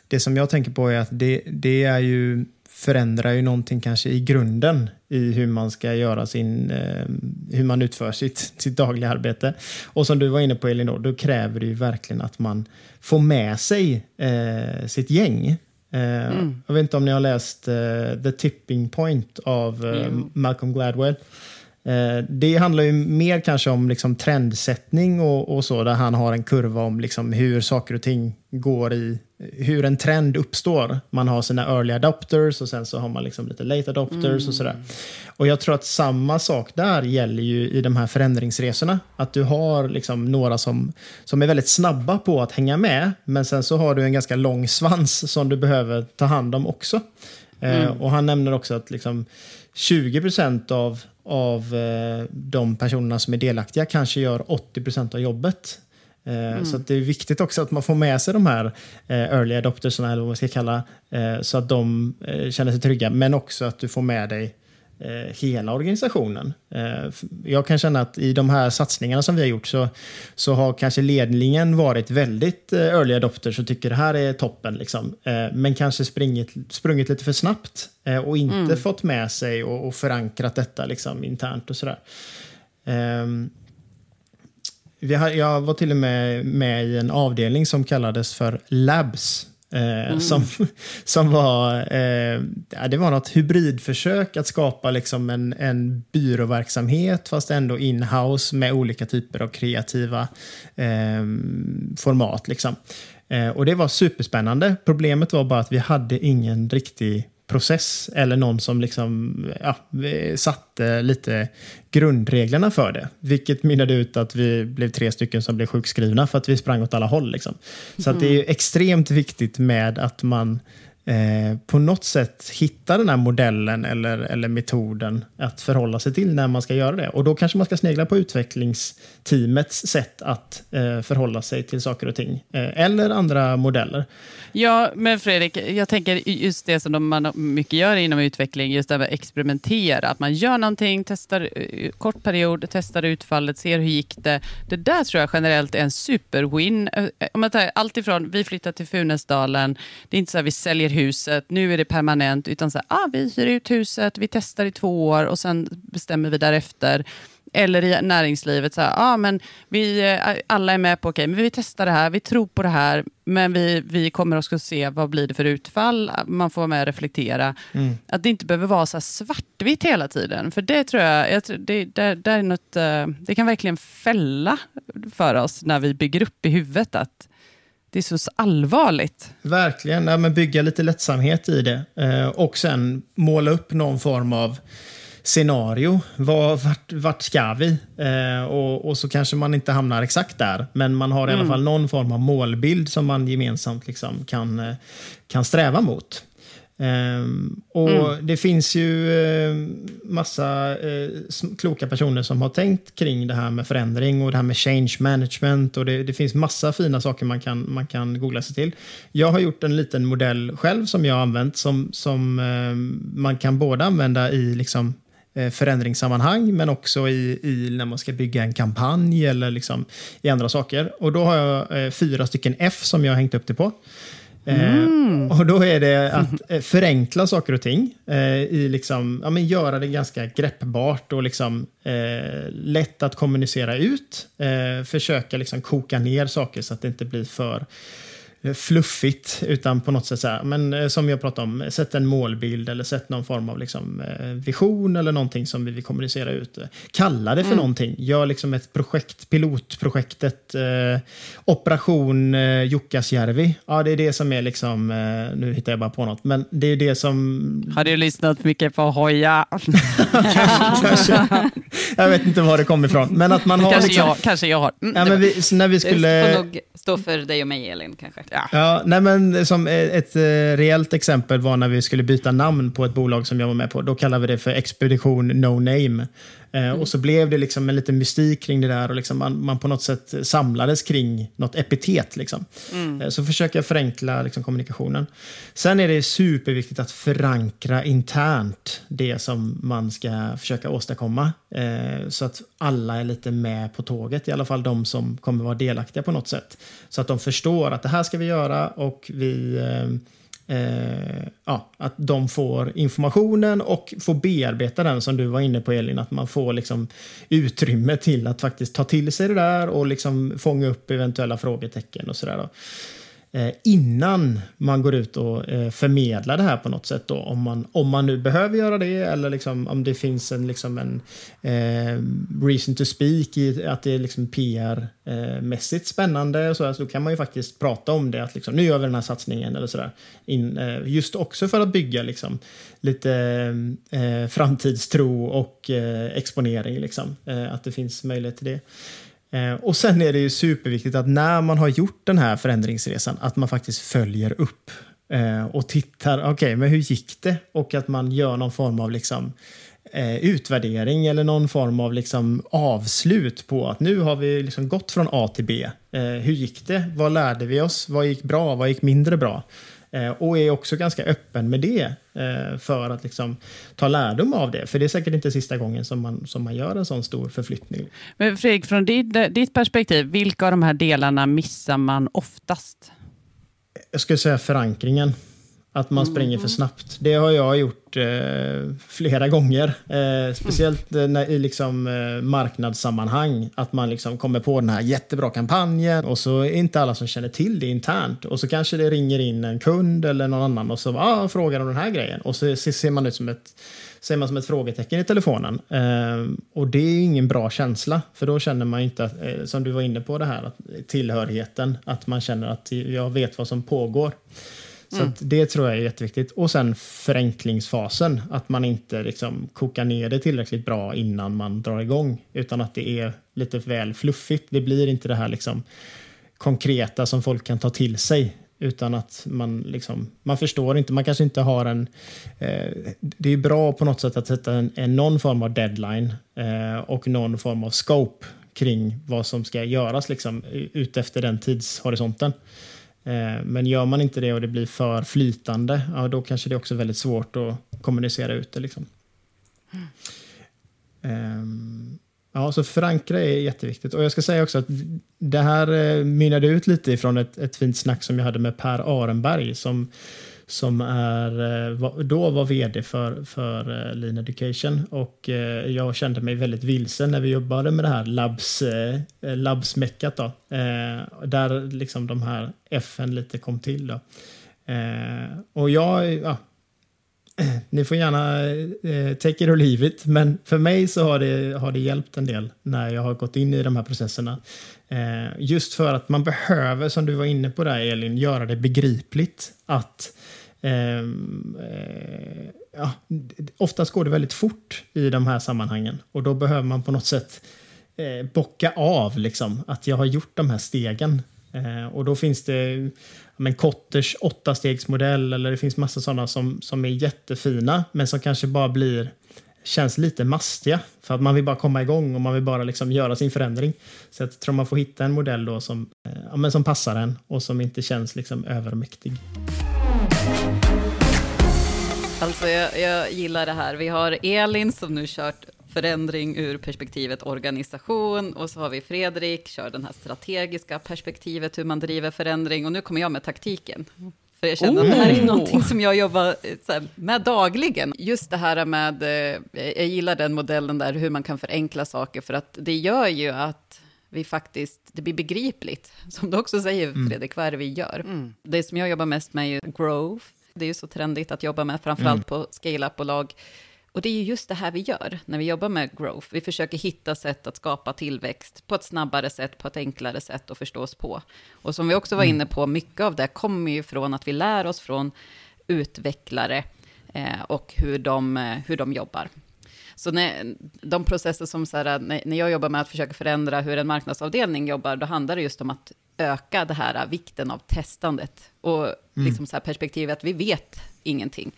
A: Det som jag tänker på är att det, det är ju förändrar ju någonting kanske i grunden i hur man ska göra sin, eh, hur man utför sitt, sitt dagliga arbete. Och som du var inne på Elinor, då kräver det ju verkligen att man får med sig eh, sitt gäng. Eh, mm. Jag vet inte om ni har läst eh, The Tipping Point av mm. Malcolm Gladwell. Eh, det handlar ju mer kanske om liksom trendsättning och, och, så, där han har en kurva om liksom hur saker och ting går i, hur en trend uppstår. Man har sina early adopters och sen så har man liksom lite late adopters mm. och sådär. Och jag tror att samma sak där gäller ju i de här förändringsresorna. Att du har liksom några som, som är väldigt snabba på att hänga med, men sen så har du en ganska lång svans som du behöver ta hand om också. Eh, mm. och han nämner också att liksom 20 av av eh, de personerna som är delaktiga kanske gör 80% av jobbet. Eh, mm. Så det är viktigt också att man får med sig de här eh, early adoptersna, eller vad man ska kalla, så att de känner sig trygga. Men också att du får med dig hela organisationen. Eh, jag kan känna att i de här satsningarna som vi har gjort så, så har kanske ledningen varit väldigt eh, early adopters och tycker det här är toppen. Liksom. Eh, men kanske springit, sprungit lite för snabbt eh, och inte mm. fått med sig och, och, förankrat detta liksom, internt och sådär. Ehm, har, jag var till och med med i en avdelning som kallades för Labs Eh, mm. som, som var, eh, det var något hybridförsök att skapa liksom en, en byråverksamhet fast ändå inhouse med olika typer av kreativa eh, format. Liksom. Eh, och det var superspännande. Problemet var bara att vi hade ingen riktig process eller någon som liksom, ja, satte lite grundreglerna för det. Vilket mynnade ut att vi blev tre stycken som blev sjukskrivna för att vi sprang åt alla håll. Liksom. Så mm. att det är extremt viktigt med att man eh, på något sätt hitta den här modellen eller, eller metoden att förhålla sig till när man ska göra det. Och då kanske man ska snegla på utvecklingsteamets sätt att eh, förhålla sig till saker och ting. Eh, eller andra modeller.
B: Ja, men Fredrik, jag tänker just det som man mycket gör inom utveckling, just det här att experimentera. Att man gör någonting, testar eh, kort period, testar utfallet, ser hur gick det. Det där tror jag generellt är en superwin. Eh, eh, om man tar allt ifrån, vi flyttar till Funäsdalen, det är inte så att vi säljer huset, nu är det permanent, utan så här, ah, vi hyr ut huset, vi testar i två år och sen bestämmer vi därefter. Eller i näringslivet, så här, ah, men vi, eh, alla är med på, okej, okay, men vi testar det här, vi tror på det här, men vi, vi kommer också se vad blir det för utfall, man får vara med och reflektera. Mm. Att det inte behöver vara så svartvitt hela tiden, för det tror jag, jag det, det, det, är något, eh, det kan verkligen fälla för oss när vi bygger upp i huvudet att det är så allvarligt.
A: Verkligen, ja, men bygga lite lättsamhet i det eh, och sen måla upp någon form av scenario. Var, vart, vart ska vi? Eh, och, och, så kanske man inte hamnar exakt där, men man har i mm. alla fall någon form av målbild som man gemensamt liksom kan, eh, kan sträva mot. Um, och mm. Det finns ju uh, massa uh, kloka personer som har tänkt kring det här med förändring och det här med change management. och Det, det finns massa fina saker man kan, man kan googla sig till. Jag har gjort en liten modell själv som jag har använt som, som uh, man kan både använda i liksom, förändringssammanhang men också i, i, när man ska bygga en kampanj eller liksom i andra saker. Och Då har jag fyra stycken F som jag har hängt upp det på. Eh, mm. och då är det att eh, förenkla saker och ting. Eh, i liksom, ja, men göra det ganska greppbart och liksom, eh, lätt att kommunicera ut. Eh, försöka liksom koka ner saker så att det inte blir för fluffigt, utan på något sätt så här, men eh, som jag pratade om, sätt en målbild eller sätt någon form av liksom, eh, vision eller någonting som vi vill kommunicera ut. Kalla det för mm. någonting. Gör liksom ett projekt, pilotprojektet, eh, Operation eh, Jukkasjärvi. Ja, det är det som är liksom, eh, nu hittar jag bara på något, men det är det som...
B: Har du lyssnat mycket på Hoja?
A: kanske, kanske. Jag vet inte var det kommer ifrån, men att man har...
B: Kanske, liksom... jag, kanske jag har.
A: Mm, ja, vi, när vi skulle...
C: Det får nog stå för dig och mig, Elin, kanske.
A: Ja. ja, nej men som eh, ett eh, reellt exempel var när vi skulle byta namn på ett bolag som jag var med på. Då kallade vi det för Expedition No Name. Mm. Och så blev det liksom en liten mystik kring det där och liksom man, man på något sätt samlades kring något epitet. Liksom. Mm. Eh, så försöker jag förenkla liksom, kommunikationen. Sen är det superviktigt att förankra internt det som man ska försöka åstadkomma. Eh, så att alla är lite med på tåget, i alla fall de som kommer vara delaktiga på något sätt. Så att de förstår att det här ska vi göra och vi eh, eh, ja, att de får informationen och får bearbeta den som du var inne på Elin, att man får liksom utrymme till att faktiskt ta till sig det där och liksom fånga upp eventuella frågetecken och sådär. Eh, innan man går ut och eh, förmedlar det här på något sätt. Då, om, man, om man nu behöver göra det eller liksom, om det finns en, liksom en eh, reason to speak i att det är liksom PR-mässigt eh, spännande. Och så, här, så kan man ju faktiskt prata om det. Att liksom, nu gör vi den här satsningen eller sådär. In, eh, just också för att bygga liksom, lite eh, framtidstro och eh, exponering. Liksom, att det finns möjlighet till det. Eh, och sen är det ju superviktigt att när man har gjort den här förändringsresan, att man faktiskt följer upp eh, och tittar, okej, okay, men hur gick det? Och att man gör någon form av liksom, eh, utvärdering eller någon form av liksom avslut på att nu har vi liksom gått från A till B. Eh, hur gick det? Vad lärde vi oss? Vad gick bra? Vad gick mindre bra? Eh, och är också ganska öppen med det eh, för att liksom ta lärdom av det. För det är säkert inte sista gången som man, som man gör en sån stor förflyttning.
B: Men Fredrik, från ditt, ditt perspektiv, vilka av de här delarna missar man oftast?
A: Jag skulle säga förankringen. Att man mm. springer för snabbt. Det har jag gjort eh, flera gånger. Eh, speciellt mm. när, i liksom, eh, marknadssammanhang. Att man liksom kommer på den här jättebra kampanjen och så är inte alla som känner till det internt. Och så kanske det ringer in en kund eller någon annan och så ah, frågar om den här grejen. Och så ser man ut som ett, ser man som ett frågetecken i telefonen. Eh, och det är ingen bra känsla. För då känner man inte, att, eh, som du var inne på det här, att, tillhörigheten. Att man känner att jag vet vad som pågår. Så mm. det tror jag är jätteviktigt. Och sen förenklingsfasen, att man inte liksom kokar ner det tillräckligt bra innan man drar igång, utan att det är lite väl fluffigt. Det blir inte det här liksom konkreta som folk kan ta till sig, utan att man liksom, man förstår inte, man kanske inte har en... Eh, det är bra på något sätt att sätta en, en någon form av deadline eh, och någon form av scope kring vad som ska göras liksom, utefter den tidshorisonten. Eh, men gör man inte det och det blir för flytande, ja, då kanske det är också väldigt svårt att kommunicera ut det. Liksom. Mm. Ja, så förankra är jätteviktigt. Och jag ska säga också att det här eh, mynnade ut lite ifrån ett, ett fint snack som jag hade med Per Arenberg som, som är, eh, då var vd för, för eh, Lean Education och eh, jag kände mig väldigt vilsen när vi jobbade med det här labs, labsmeckat då. Där liksom de här FN lite kom till då. Och jag, ja, ni får gärna eh, take it or leave it, men för mig så har det, har det hjälpt en del när jag har gått in i de här processerna. Eh, just för att man behöver, som du var inne på där Elin, göra det begripligt att eh, Ehm, eh, ja, oftast går det väldigt fort i de här sammanhangen och då behöver man på något sätt eh, bocka av liksom, att jag har gjort de här stegen. Eh, och då finns det men Kotters åttastegsmodell eller det finns massa sådana som, som är jättefina men som kanske bara blir känns lite mastiga för att man vill bara komma igång och man vill bara liksom göra sin förändring. Så jag tror man får hitta en modell då som, eh, ja, men som passar en och som inte känns liksom övermäktig.
C: Alltså jag, jag gillar det här. Vi har Elin som nu kört förändring ur perspektivet organisation och så har vi Fredrik, kör den här strategiska perspektivet, hur man driver förändring och nu kommer jag med taktiken. För jag känner oh. att det här är någonting som jag jobbar här, med dagligen. Just det här med, eh, jag gillar den modellen där, hur man kan förenkla saker, för att det gör ju att vi faktiskt, det blir begripligt. Som du också säger, mm. Fredrik, vad är det vi gör? Mm. Det som jag jobbar mest med är ju growth. Det är ju så trendigt att jobba med, framförallt mm. på scale-up-bolag. Och det är ju just det här vi gör när vi jobbar med growth. Vi försöker hitta sätt att skapa tillväxt på ett snabbare sätt, på ett enklare sätt att förstås på. Och som vi också var mm. inne på, mycket av det kommer ju från att vi lär oss från utvecklare eh, och hur de, eh, hur de jobbar. Så när, de processer som, så här, när jag jobbar med att försöka förändra hur en marknadsavdelning jobbar, då handlar det just om att öka det här vikten av testandet och mm. liksom så här perspektivet att vi vet ingenting.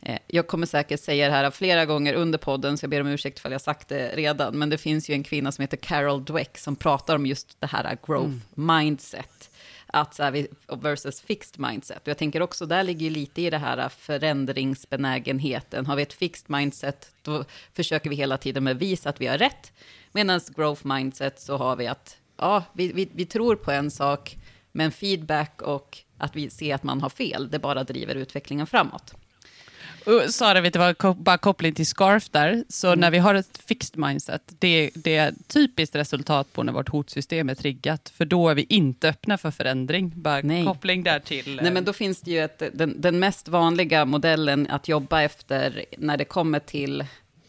C: Eh, jag kommer säkert säga det här flera gånger under podden, så jag ber om ursäkt för jag sagt det redan, men det finns ju en kvinna som heter Carol Dweck som pratar om just det här growth mm. mindset, att så här, versus fixed mindset. Och jag tänker också, där ligger ju lite i det här äh, förändringsbenägenheten. Har vi ett fixed mindset, då försöker vi hela tiden bevisa att vi har rätt, medan growth mindset så har vi att, ja, vi, vi, vi tror på en sak, men feedback och att vi ser att man har fel, det bara driver utvecklingen framåt.
B: Sara, vet du vad, bara koppling till SCARF där. Så mm. när vi har ett fixed mindset, det, det är typiskt resultat på när vårt hotsystem är triggat. För då är vi inte öppna för förändring. Bara Nej. koppling där till...
C: Nej, men då finns det ju ett, den, den mest vanliga modellen att jobba efter när det kommer till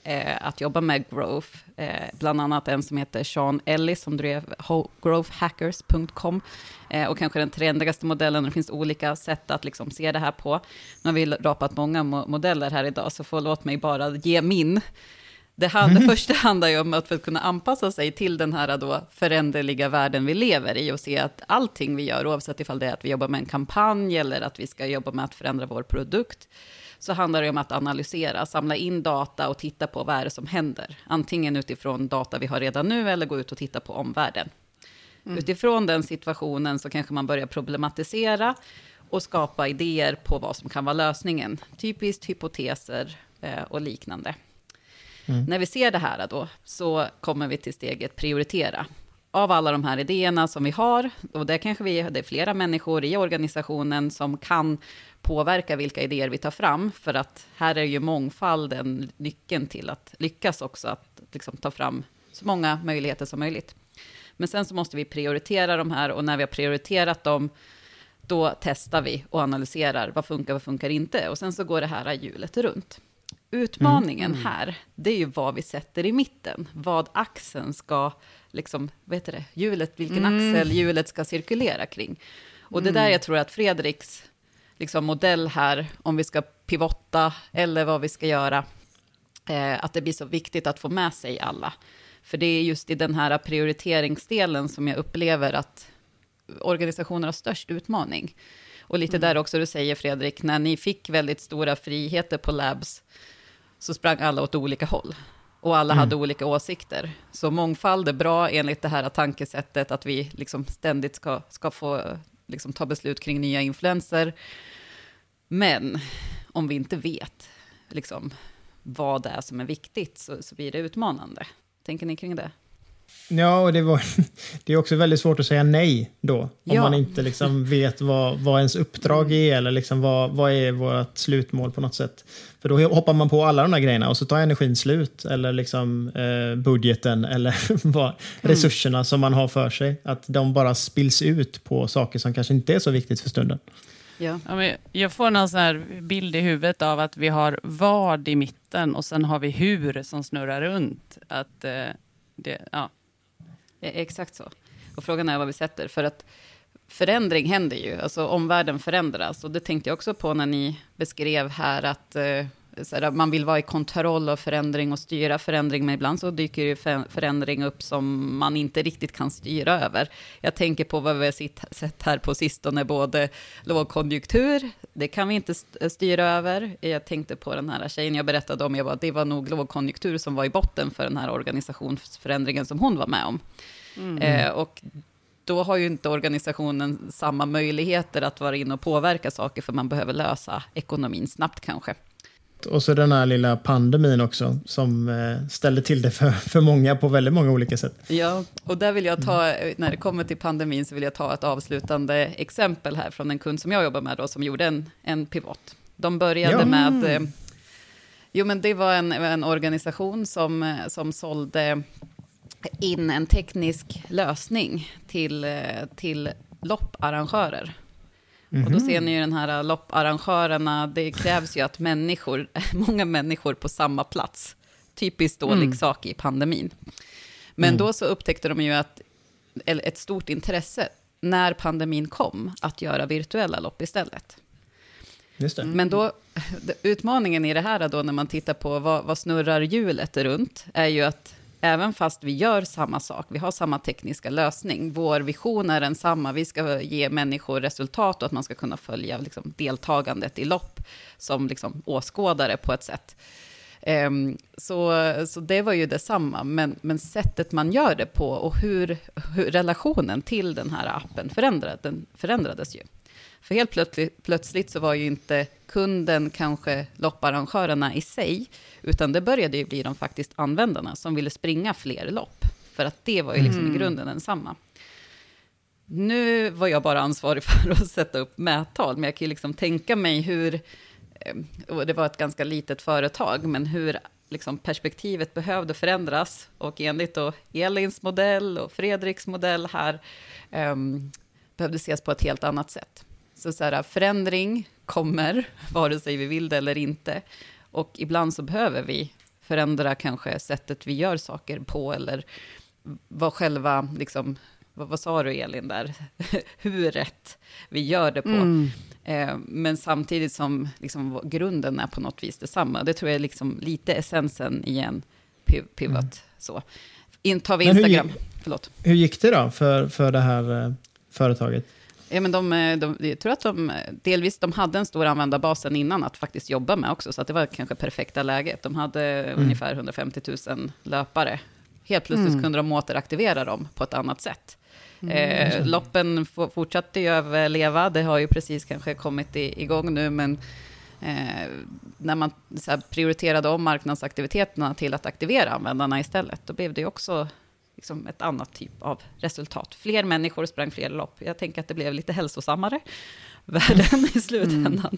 C: eh, att jobba med growth. Eh, bland annat en som heter Sean Ellis som drev growthhackers.com. Eh, och kanske den trendigaste modellen, det finns olika sätt att liksom se det här på. Nu har vi rapat många mo modeller här idag, så förlåt mig bara ge min. Det, hand, mm. det första handlar ju om att för att kunna anpassa sig till den här då föränderliga världen vi lever i och se att allting vi gör, oavsett ifall det är att vi jobbar med en kampanj eller att vi ska jobba med att förändra vår produkt, så handlar det om att analysera, samla in data och titta på vad är det som händer. Antingen utifrån data vi har redan nu eller gå ut och titta på omvärlden. Mm. Utifrån den situationen så kanske man börjar problematisera och skapa idéer på vad som kan vara lösningen. Typiskt hypoteser eh, och liknande. Mm. När vi ser det här då, så kommer vi till steget prioritera. Av alla de här idéerna som vi har, och det kanske vi, det är flera människor i organisationen som kan påverka vilka idéer vi tar fram, för att här är ju mångfalden nyckeln till att lyckas också, att liksom ta fram så många möjligheter som möjligt. Men sen så måste vi prioritera de här och när vi har prioriterat dem, då testar vi och analyserar vad funkar, vad funkar inte. Och sen så går det här hjulet runt. Utmaningen mm. här, det är ju vad vi sätter i mitten. Vad axeln ska, liksom, vad heter det, hjulet, vilken mm. axel hjulet ska cirkulera kring. Och det mm. där jag tror att Fredriks liksom, modell här, om vi ska pivotta eller vad vi ska göra, eh, att det blir så viktigt att få med sig alla. För det är just i den här prioriteringsdelen som jag upplever att organisationer har störst utmaning. Och lite mm. där också du säger Fredrik, när ni fick väldigt stora friheter på labs, så sprang alla åt olika håll. Och alla mm. hade olika åsikter. Så mångfald är bra enligt det här tankesättet, att vi liksom ständigt ska, ska få liksom, ta beslut kring nya influenser. Men om vi inte vet liksom, vad det är som är viktigt, så, så blir det utmanande. Tänker ni kring det?
A: Ja, och det, var, det är också väldigt svårt att säga nej då. Om
C: Ja.
A: man inte liksom vet vad, vad ens uppdrag är eller liksom vad, vad är vårt slutmål på något sätt. För då hoppar man på alla de här grejerna och så tar energin slut. Eller liksom eh, budgeten eller vad, resurserna som man har för sig. Att de bara spills ut på saker som kanske inte är så viktigt för stunden.
C: Ja.
B: Ja, men jag får någon sån här bild i huvudet av att vi har vad i mitten och sen har vi hur som snurrar runt. Att, eh, det, ja.
C: Eh, exakt så. Och frågan är vad vi sätter. För att förändring händer ju. Alltså omvärlden förändras. Och det tänkte jag också på när ni beskrev här att eh, här, man vill vara i kontroll av förändring och styra förändring. Men ibland så dyker ju för- förändring upp som man inte riktigt kan styra över. Jag tänker på vad vi har sett här på sistone. Både lågkonjunktur, det kan vi inte st- styra över. Jag tänkte på den här tjejen jag berättade om. Jag bara, det var nog lågkonjunktur som var i botten för den här organisationsförändringen som hon var med om. Eh, och då har ju inte organisationen samma möjligheter att vara in och påverka saker, för man behöver lösa ekonomin snabbt kanske.
A: Och så den här lilla pandemin också som eh, ställde till det för, för många på väldigt många olika sätt.
C: Ja, och där vill jag ta, när det kommer till pandemin, så vill jag ta ett avslutande exempel här från en kund som jag jobbar med då, som gjorde en, en pivot. De började
A: Ja.
C: med, eh, jo men det var en, en organisation som, eh, som sålde in en teknisk lösning till, till lopparrangörer. Och då ser ni ju den här lopparrangörerna, det krävs ju att människor, många människor på samma plats. Typiskt dålig sak i pandemin. Men då så upptäckte de ju att, eller ett stort intresse, när pandemin kom, att göra virtuella lopp istället. Men då, utmaningen i det här då, när man tittar på vad, vad snurrar hjulet runt, är ju att även fast vi gör samma sak, vi har samma tekniska lösning, vår vision är densamma, vi ska ge människor resultat och att man ska kunna följa liksom, deltagandet i lopp som liksom, åskådare på ett sätt. Um, så, så det var ju detsamma, men, men sättet man gör det på och hur, hur relationen till den här appen förändrad, den förändrades ju. För helt plötsligt, plötsligt så var ju inte kunden kanske lopparrangörerna i sig, utan det började ju bli de faktiskt användarna som ville springa fler lopp. För att det var ju liksom i grunden densamma. Nu var jag bara ansvarig för att sätta upp mättal, men jag kan ju liksom tänka mig hur, eh, och det var ett ganska litet företag, men hur liksom perspektivet behövde förändras. Och enligt då Elins modell och Fredriks modell här, um, behövde ses på ett helt annat sätt. Så, så här, förändring kommer, vare sig vi vill det eller inte. Och ibland så behöver vi förändra kanske sättet vi gör saker på, eller vad själva, liksom, vad, vad sa du Elin där, hur rätt vi gör det på. Eh, men samtidigt som liksom, grunden är på något vis detsamma. Det tror jag är liksom lite essensen i en piv- pivot. Så. In, tar vi
A: Men hur
C: Instagram,
A: gick-
C: förlåt.
A: Hur gick det då för, för det här eh, företaget?
C: Ja, men de, eh, de, jag tror att de delvis de hade en stor användarbas innan att faktiskt jobba med också, så att det var kanske perfekta läget. De hade ungefär 150 000 löpare. Helt plötsligt kunde de återaktivera dem på ett annat sätt. Eh, loppen fortsatte ju överleva, det har ju precis kanske kommit i, igång nu, men eh, när man prioriterade om marknadsaktiviteterna till att aktivera användarna istället, då blev det ju också liksom ett annat typ av resultat. Fler människor sprang fler lopp. Jag tänker att det blev lite hälsosammare världen i slutändan.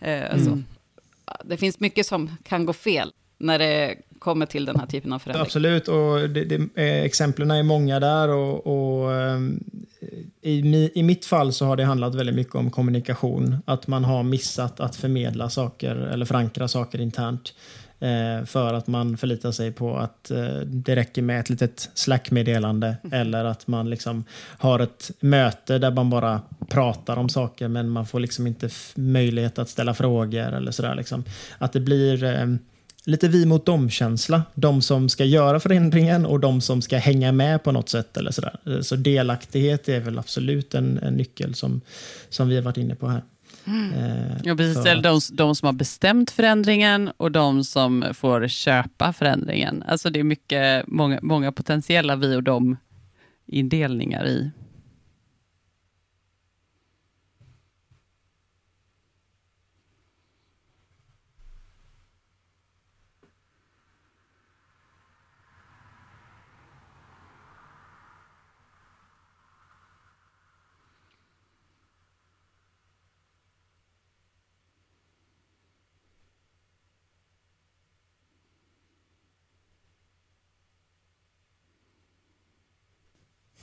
C: Eh, så. Det finns mycket som kan gå fel när det kommer till den här typen av förändring.
A: Absolut, och det, det, eh, exemplen är många där. Och, och ehm, i, I mitt fall så har det handlat väldigt mycket om kommunikation. Att man har missat att förmedla saker eller förankra saker internt. Eh, för att man förlitar sig på att eh, det räcker med ett litet Slack-meddelande. Eller att man liksom har ett möte där man bara pratar om saker men man får liksom inte möjlighet att ställa frågor eller sådär. Liksom. Att det blir... ehm, lite vi mot dem-känsla. De som ska göra förändringen och de som ska hänga med på något sätt. eller sådär. Så delaktighet är väl absolut en, en nyckel som, som vi har varit inne på här. Eh,
B: Ja, precis. Eller de, de som har bestämt förändringen och de som får köpa förändringen. Alltså det är mycket, många, många potentiella vi och dem indelningar i.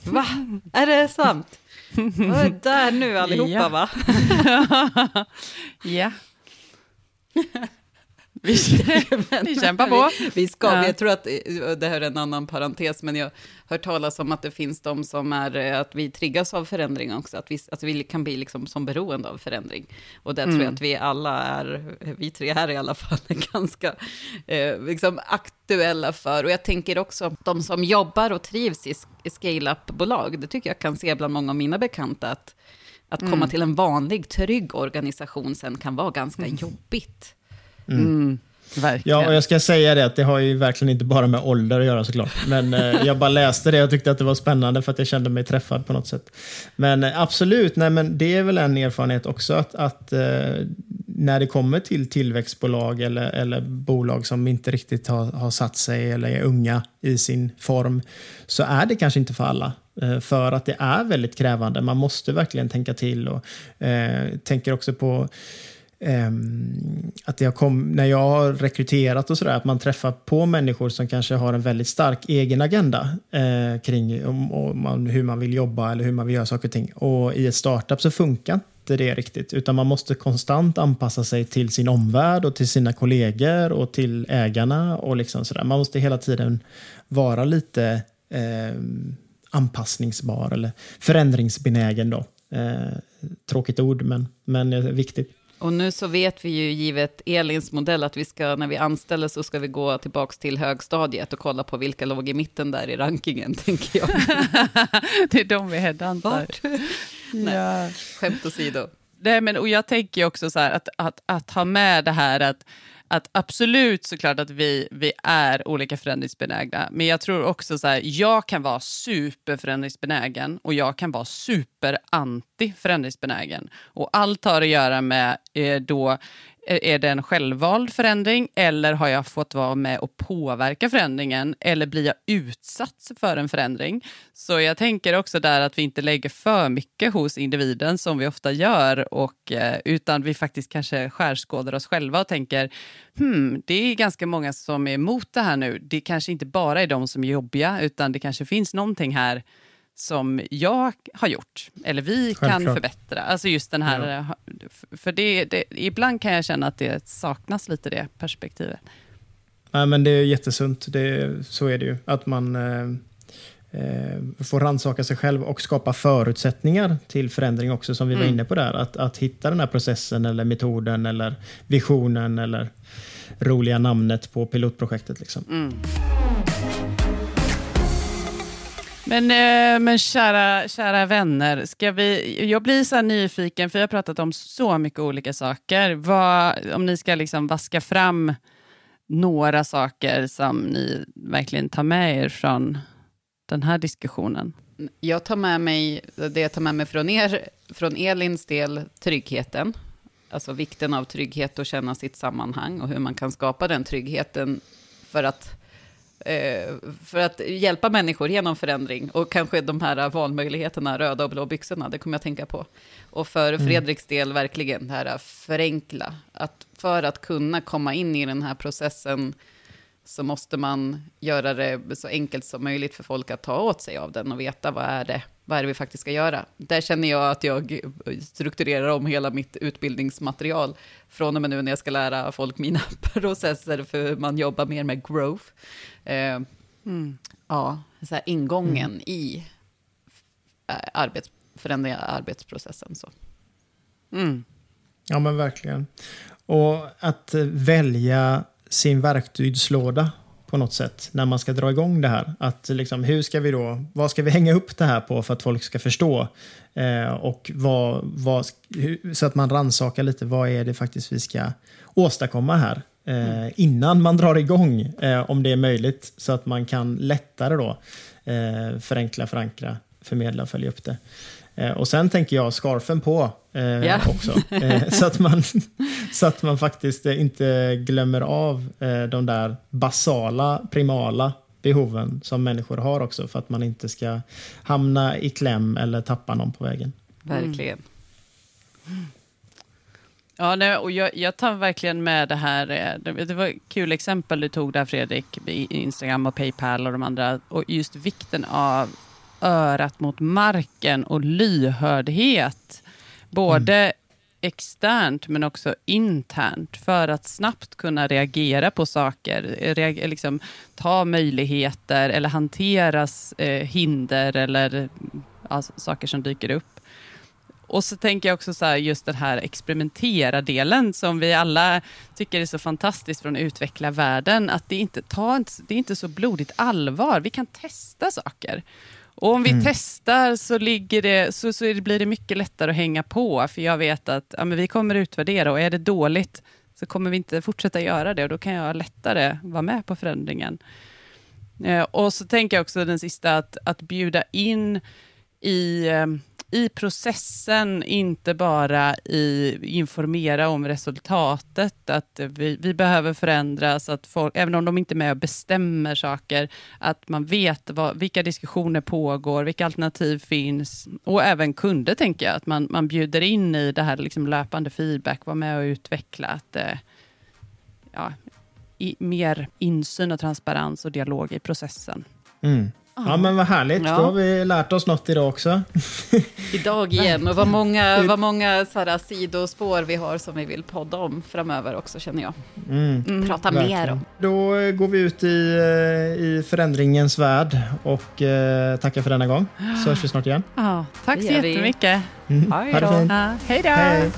C: Va? Är det sant? Vi är där nu allihopa
B: Ja.
C: va?
B: Ja. Vi, vi kämpar på.
C: Vi, vi ska,
B: Ja.
C: jag tror att, eh, det här är en annan parentes, men jag har hört talas om att det finns de som är, eh, att vi triggas av förändring också, att vi, att vi kan bli liksom som beroende av förändring. Och det tror jag
B: Mm.
C: att vi alla är, vi tre här i alla fall, är ganska eh, liksom aktuella för. Och jag tänker också, de som jobbar och trivs i, i scale-up-bolag, det tycker jag kan se bland många av mina bekanta, att, att komma till en vanlig, trygg organisation sen kan vara ganska jobbigt.
B: Mm, verkligen.
A: Ja, och jag ska säga det att det har ju verkligen inte bara med ålder att göra såklart. Men eh, jag bara läste det och tyckte att det var spännande för att jag kände mig träffad på något sätt. Men eh, absolut, nej, men det är väl en erfarenhet också att, att eh, när det kommer till tillväxtbolag eller, eller bolag som inte riktigt har, har satt sig eller är unga i sin form så är det kanske inte för alla. Eh, För att det är väldigt krävande. Man måste verkligen tänka till och eh, tänker också på Ehm, att jag kom, när jag har rekryterat och sådär, att man träffar på människor som kanske har en väldigt stark egen agenda eh, kring om, om man, hur man vill jobba eller hur man vill göra saker och ting. Och i ett startup så funkar inte det riktigt, utan man måste konstant anpassa sig till sin omvärld och till sina kollegor och till ägarna och liksom sådär. Man måste hela tiden vara lite eh, anpassningsbar eller förändringsbenägen då. Eh, tråkigt ord, men, men viktigt.
C: Och nu så vet vi ju, givet Elins modell, att vi ska, när vi anställer så ska vi gå tillbaka till högstadiet och kolla på vilka låg i mitten där i rankingen, tänker jag.
B: det är de vi headhuntar.
C: Vart?
B: Ja.
C: Skämt åsido.
B: Nej, men, och jag tänker också så här att, att, att ha med det här att, att absolut såklart att vi, vi är olika förändringsbenägna, men jag tror också så här, jag kan vara superförändringsbenägen och jag kan vara superanti förändringsbenägen. Och allt har att göra med eh, då Eh, är det en självvald förändring eller har jag fått vara med och påverka förändringen eller blir jag utsatt för en förändring? Så jag tänker också där att vi inte lägger för mycket hos individen som vi ofta gör och, eh, utan vi faktiskt kanske skärskådar oss själva och tänker hmm, det är ganska många som är emot det här nu. Det kanske inte bara är de som är jobbiga utan det kanske finns någonting här som jag har gjort, eller vi kan
A: Självklart.
B: förbättra. Alltså just den här, eh, för det, det, ibland kan jag känna att det saknas lite det perspektivet.
A: Nej, men det är jättesunt. Det, så är det ju. Att man eh, eh, får rannsaka sig själv och skapa förutsättningar till förändring också, som vi var
B: Mm.
A: inne på där. Att, att hitta den här processen eller metoden eller visionen eller roliga namnet på pilotprojektet. Liksom.
B: Mm. Men, eh, men kära, kära vänner, ska vi, jag blir så här nyfiken, för jag har pratat om så mycket olika saker. Vad, om ni ska liksom vaska fram några saker som ni verkligen tar med er från den här diskussionen.
C: Jag tar med mig, det jag tar med mig från er, från Elins del, tryggheten. Alltså vikten av trygghet och känna sitt sammanhang och hur man kan skapa den tryggheten för att, för att hjälpa människor genom förändring. Och kanske de här valmöjligheterna, röda och blå byxorna, det kommer jag tänka på. Och för Fredriks del verkligen det här förenkla. Att för att kunna komma in i den här processen så måste man göra det så enkelt som möjligt för folk att ta åt sig av den och veta vad är det, vad är det vi faktiskt ska göra. Där känner jag att jag strukturerar om hela mitt utbildningsmaterial från och med nu när jag ska lära folk mina processer för hur man jobbar mer med growth. Eh, Ja, så här ingången i eh, arbets, förändringa arbetsprocessen. Så.
B: Mm.
A: Ja, men verkligen. Och att välja sin verktygslåda på något sätt när man ska dra igång det här. Att liksom, hur ska vi då, vad ska vi hänga upp det här på för att folk ska förstå? Eh, och vad, vad, hur, så att man rannsakar lite, vad är det faktiskt vi ska åstadkomma här? Eh, innan man drar igång, eh, om det är möjligt, så att man kan lättare då eh, förenkla, förankra, förmedla och följa upp det. Eh, och sen tänker jag scarfen på eh,
C: Ja.
A: också. Eh, så, att man, så att man faktiskt eh, inte glömmer av eh, de där basala, primala behoven som människor har också för att man inte ska hamna i kläm eller tappa någon på vägen.
C: Verkligen.
B: Ja, nej, och jag, jag tar verkligen med det här. eh, Det, var ett kul exempel du tog där Fredrik, i Instagram och Paypal och de andra. Och just vikten av örat mot marken och lyhördhet. Både mm. externt men också internt för att snabbt kunna reagera på saker. Reager, liksom, ta möjligheter eller hanteras eh, hinder eller alltså, saker som dyker upp. Och så tänker jag också så här, just den här experimentera-delen som vi alla tycker är så fantastiskt från utveckla världen. Att det inte, ta, det är inte så blodigt allvar. Vi kan testa saker. Och om vi mm. testar så, ligger det, så, så blir det mycket lättare att hänga på. För jag vet att ja, men vi kommer utvärdera och är det dåligt så kommer vi inte fortsätta göra det och då kan jag lättare vara med på förändringen. Eh, och så tänker jag också den sista, att, att bjuda in i eh, i processen, inte bara i informera om resultatet, att vi, vi behöver förändras, att folk, även om de inte är med och bestämmer saker, att man vet vad, vilka diskussioner pågår, vilka alternativ finns, och även kunder, tänker jag, att man, man bjuder in i det här liksom löpande feedback, vara med och utveckla, att eh, ja, i, mer insyn och transparens och dialog i processen.
A: Mm. Ja, men vad härligt. Ja. Då har vi lärt oss något idag också.
C: idag igen. Och vad många, vad många så här, sidospår vi har som vi vill podda om framöver också, känner jag. Mm. Mm. Prata Verkligen. mer om.
A: Då går vi ut i, eh, i förändringens värld och eh, tackar för denna gång. Så hörs vi snart igen.
B: Ja, tack så jättemycket.
A: Mm. Ha det fint.
B: Ja, hej då. Hej.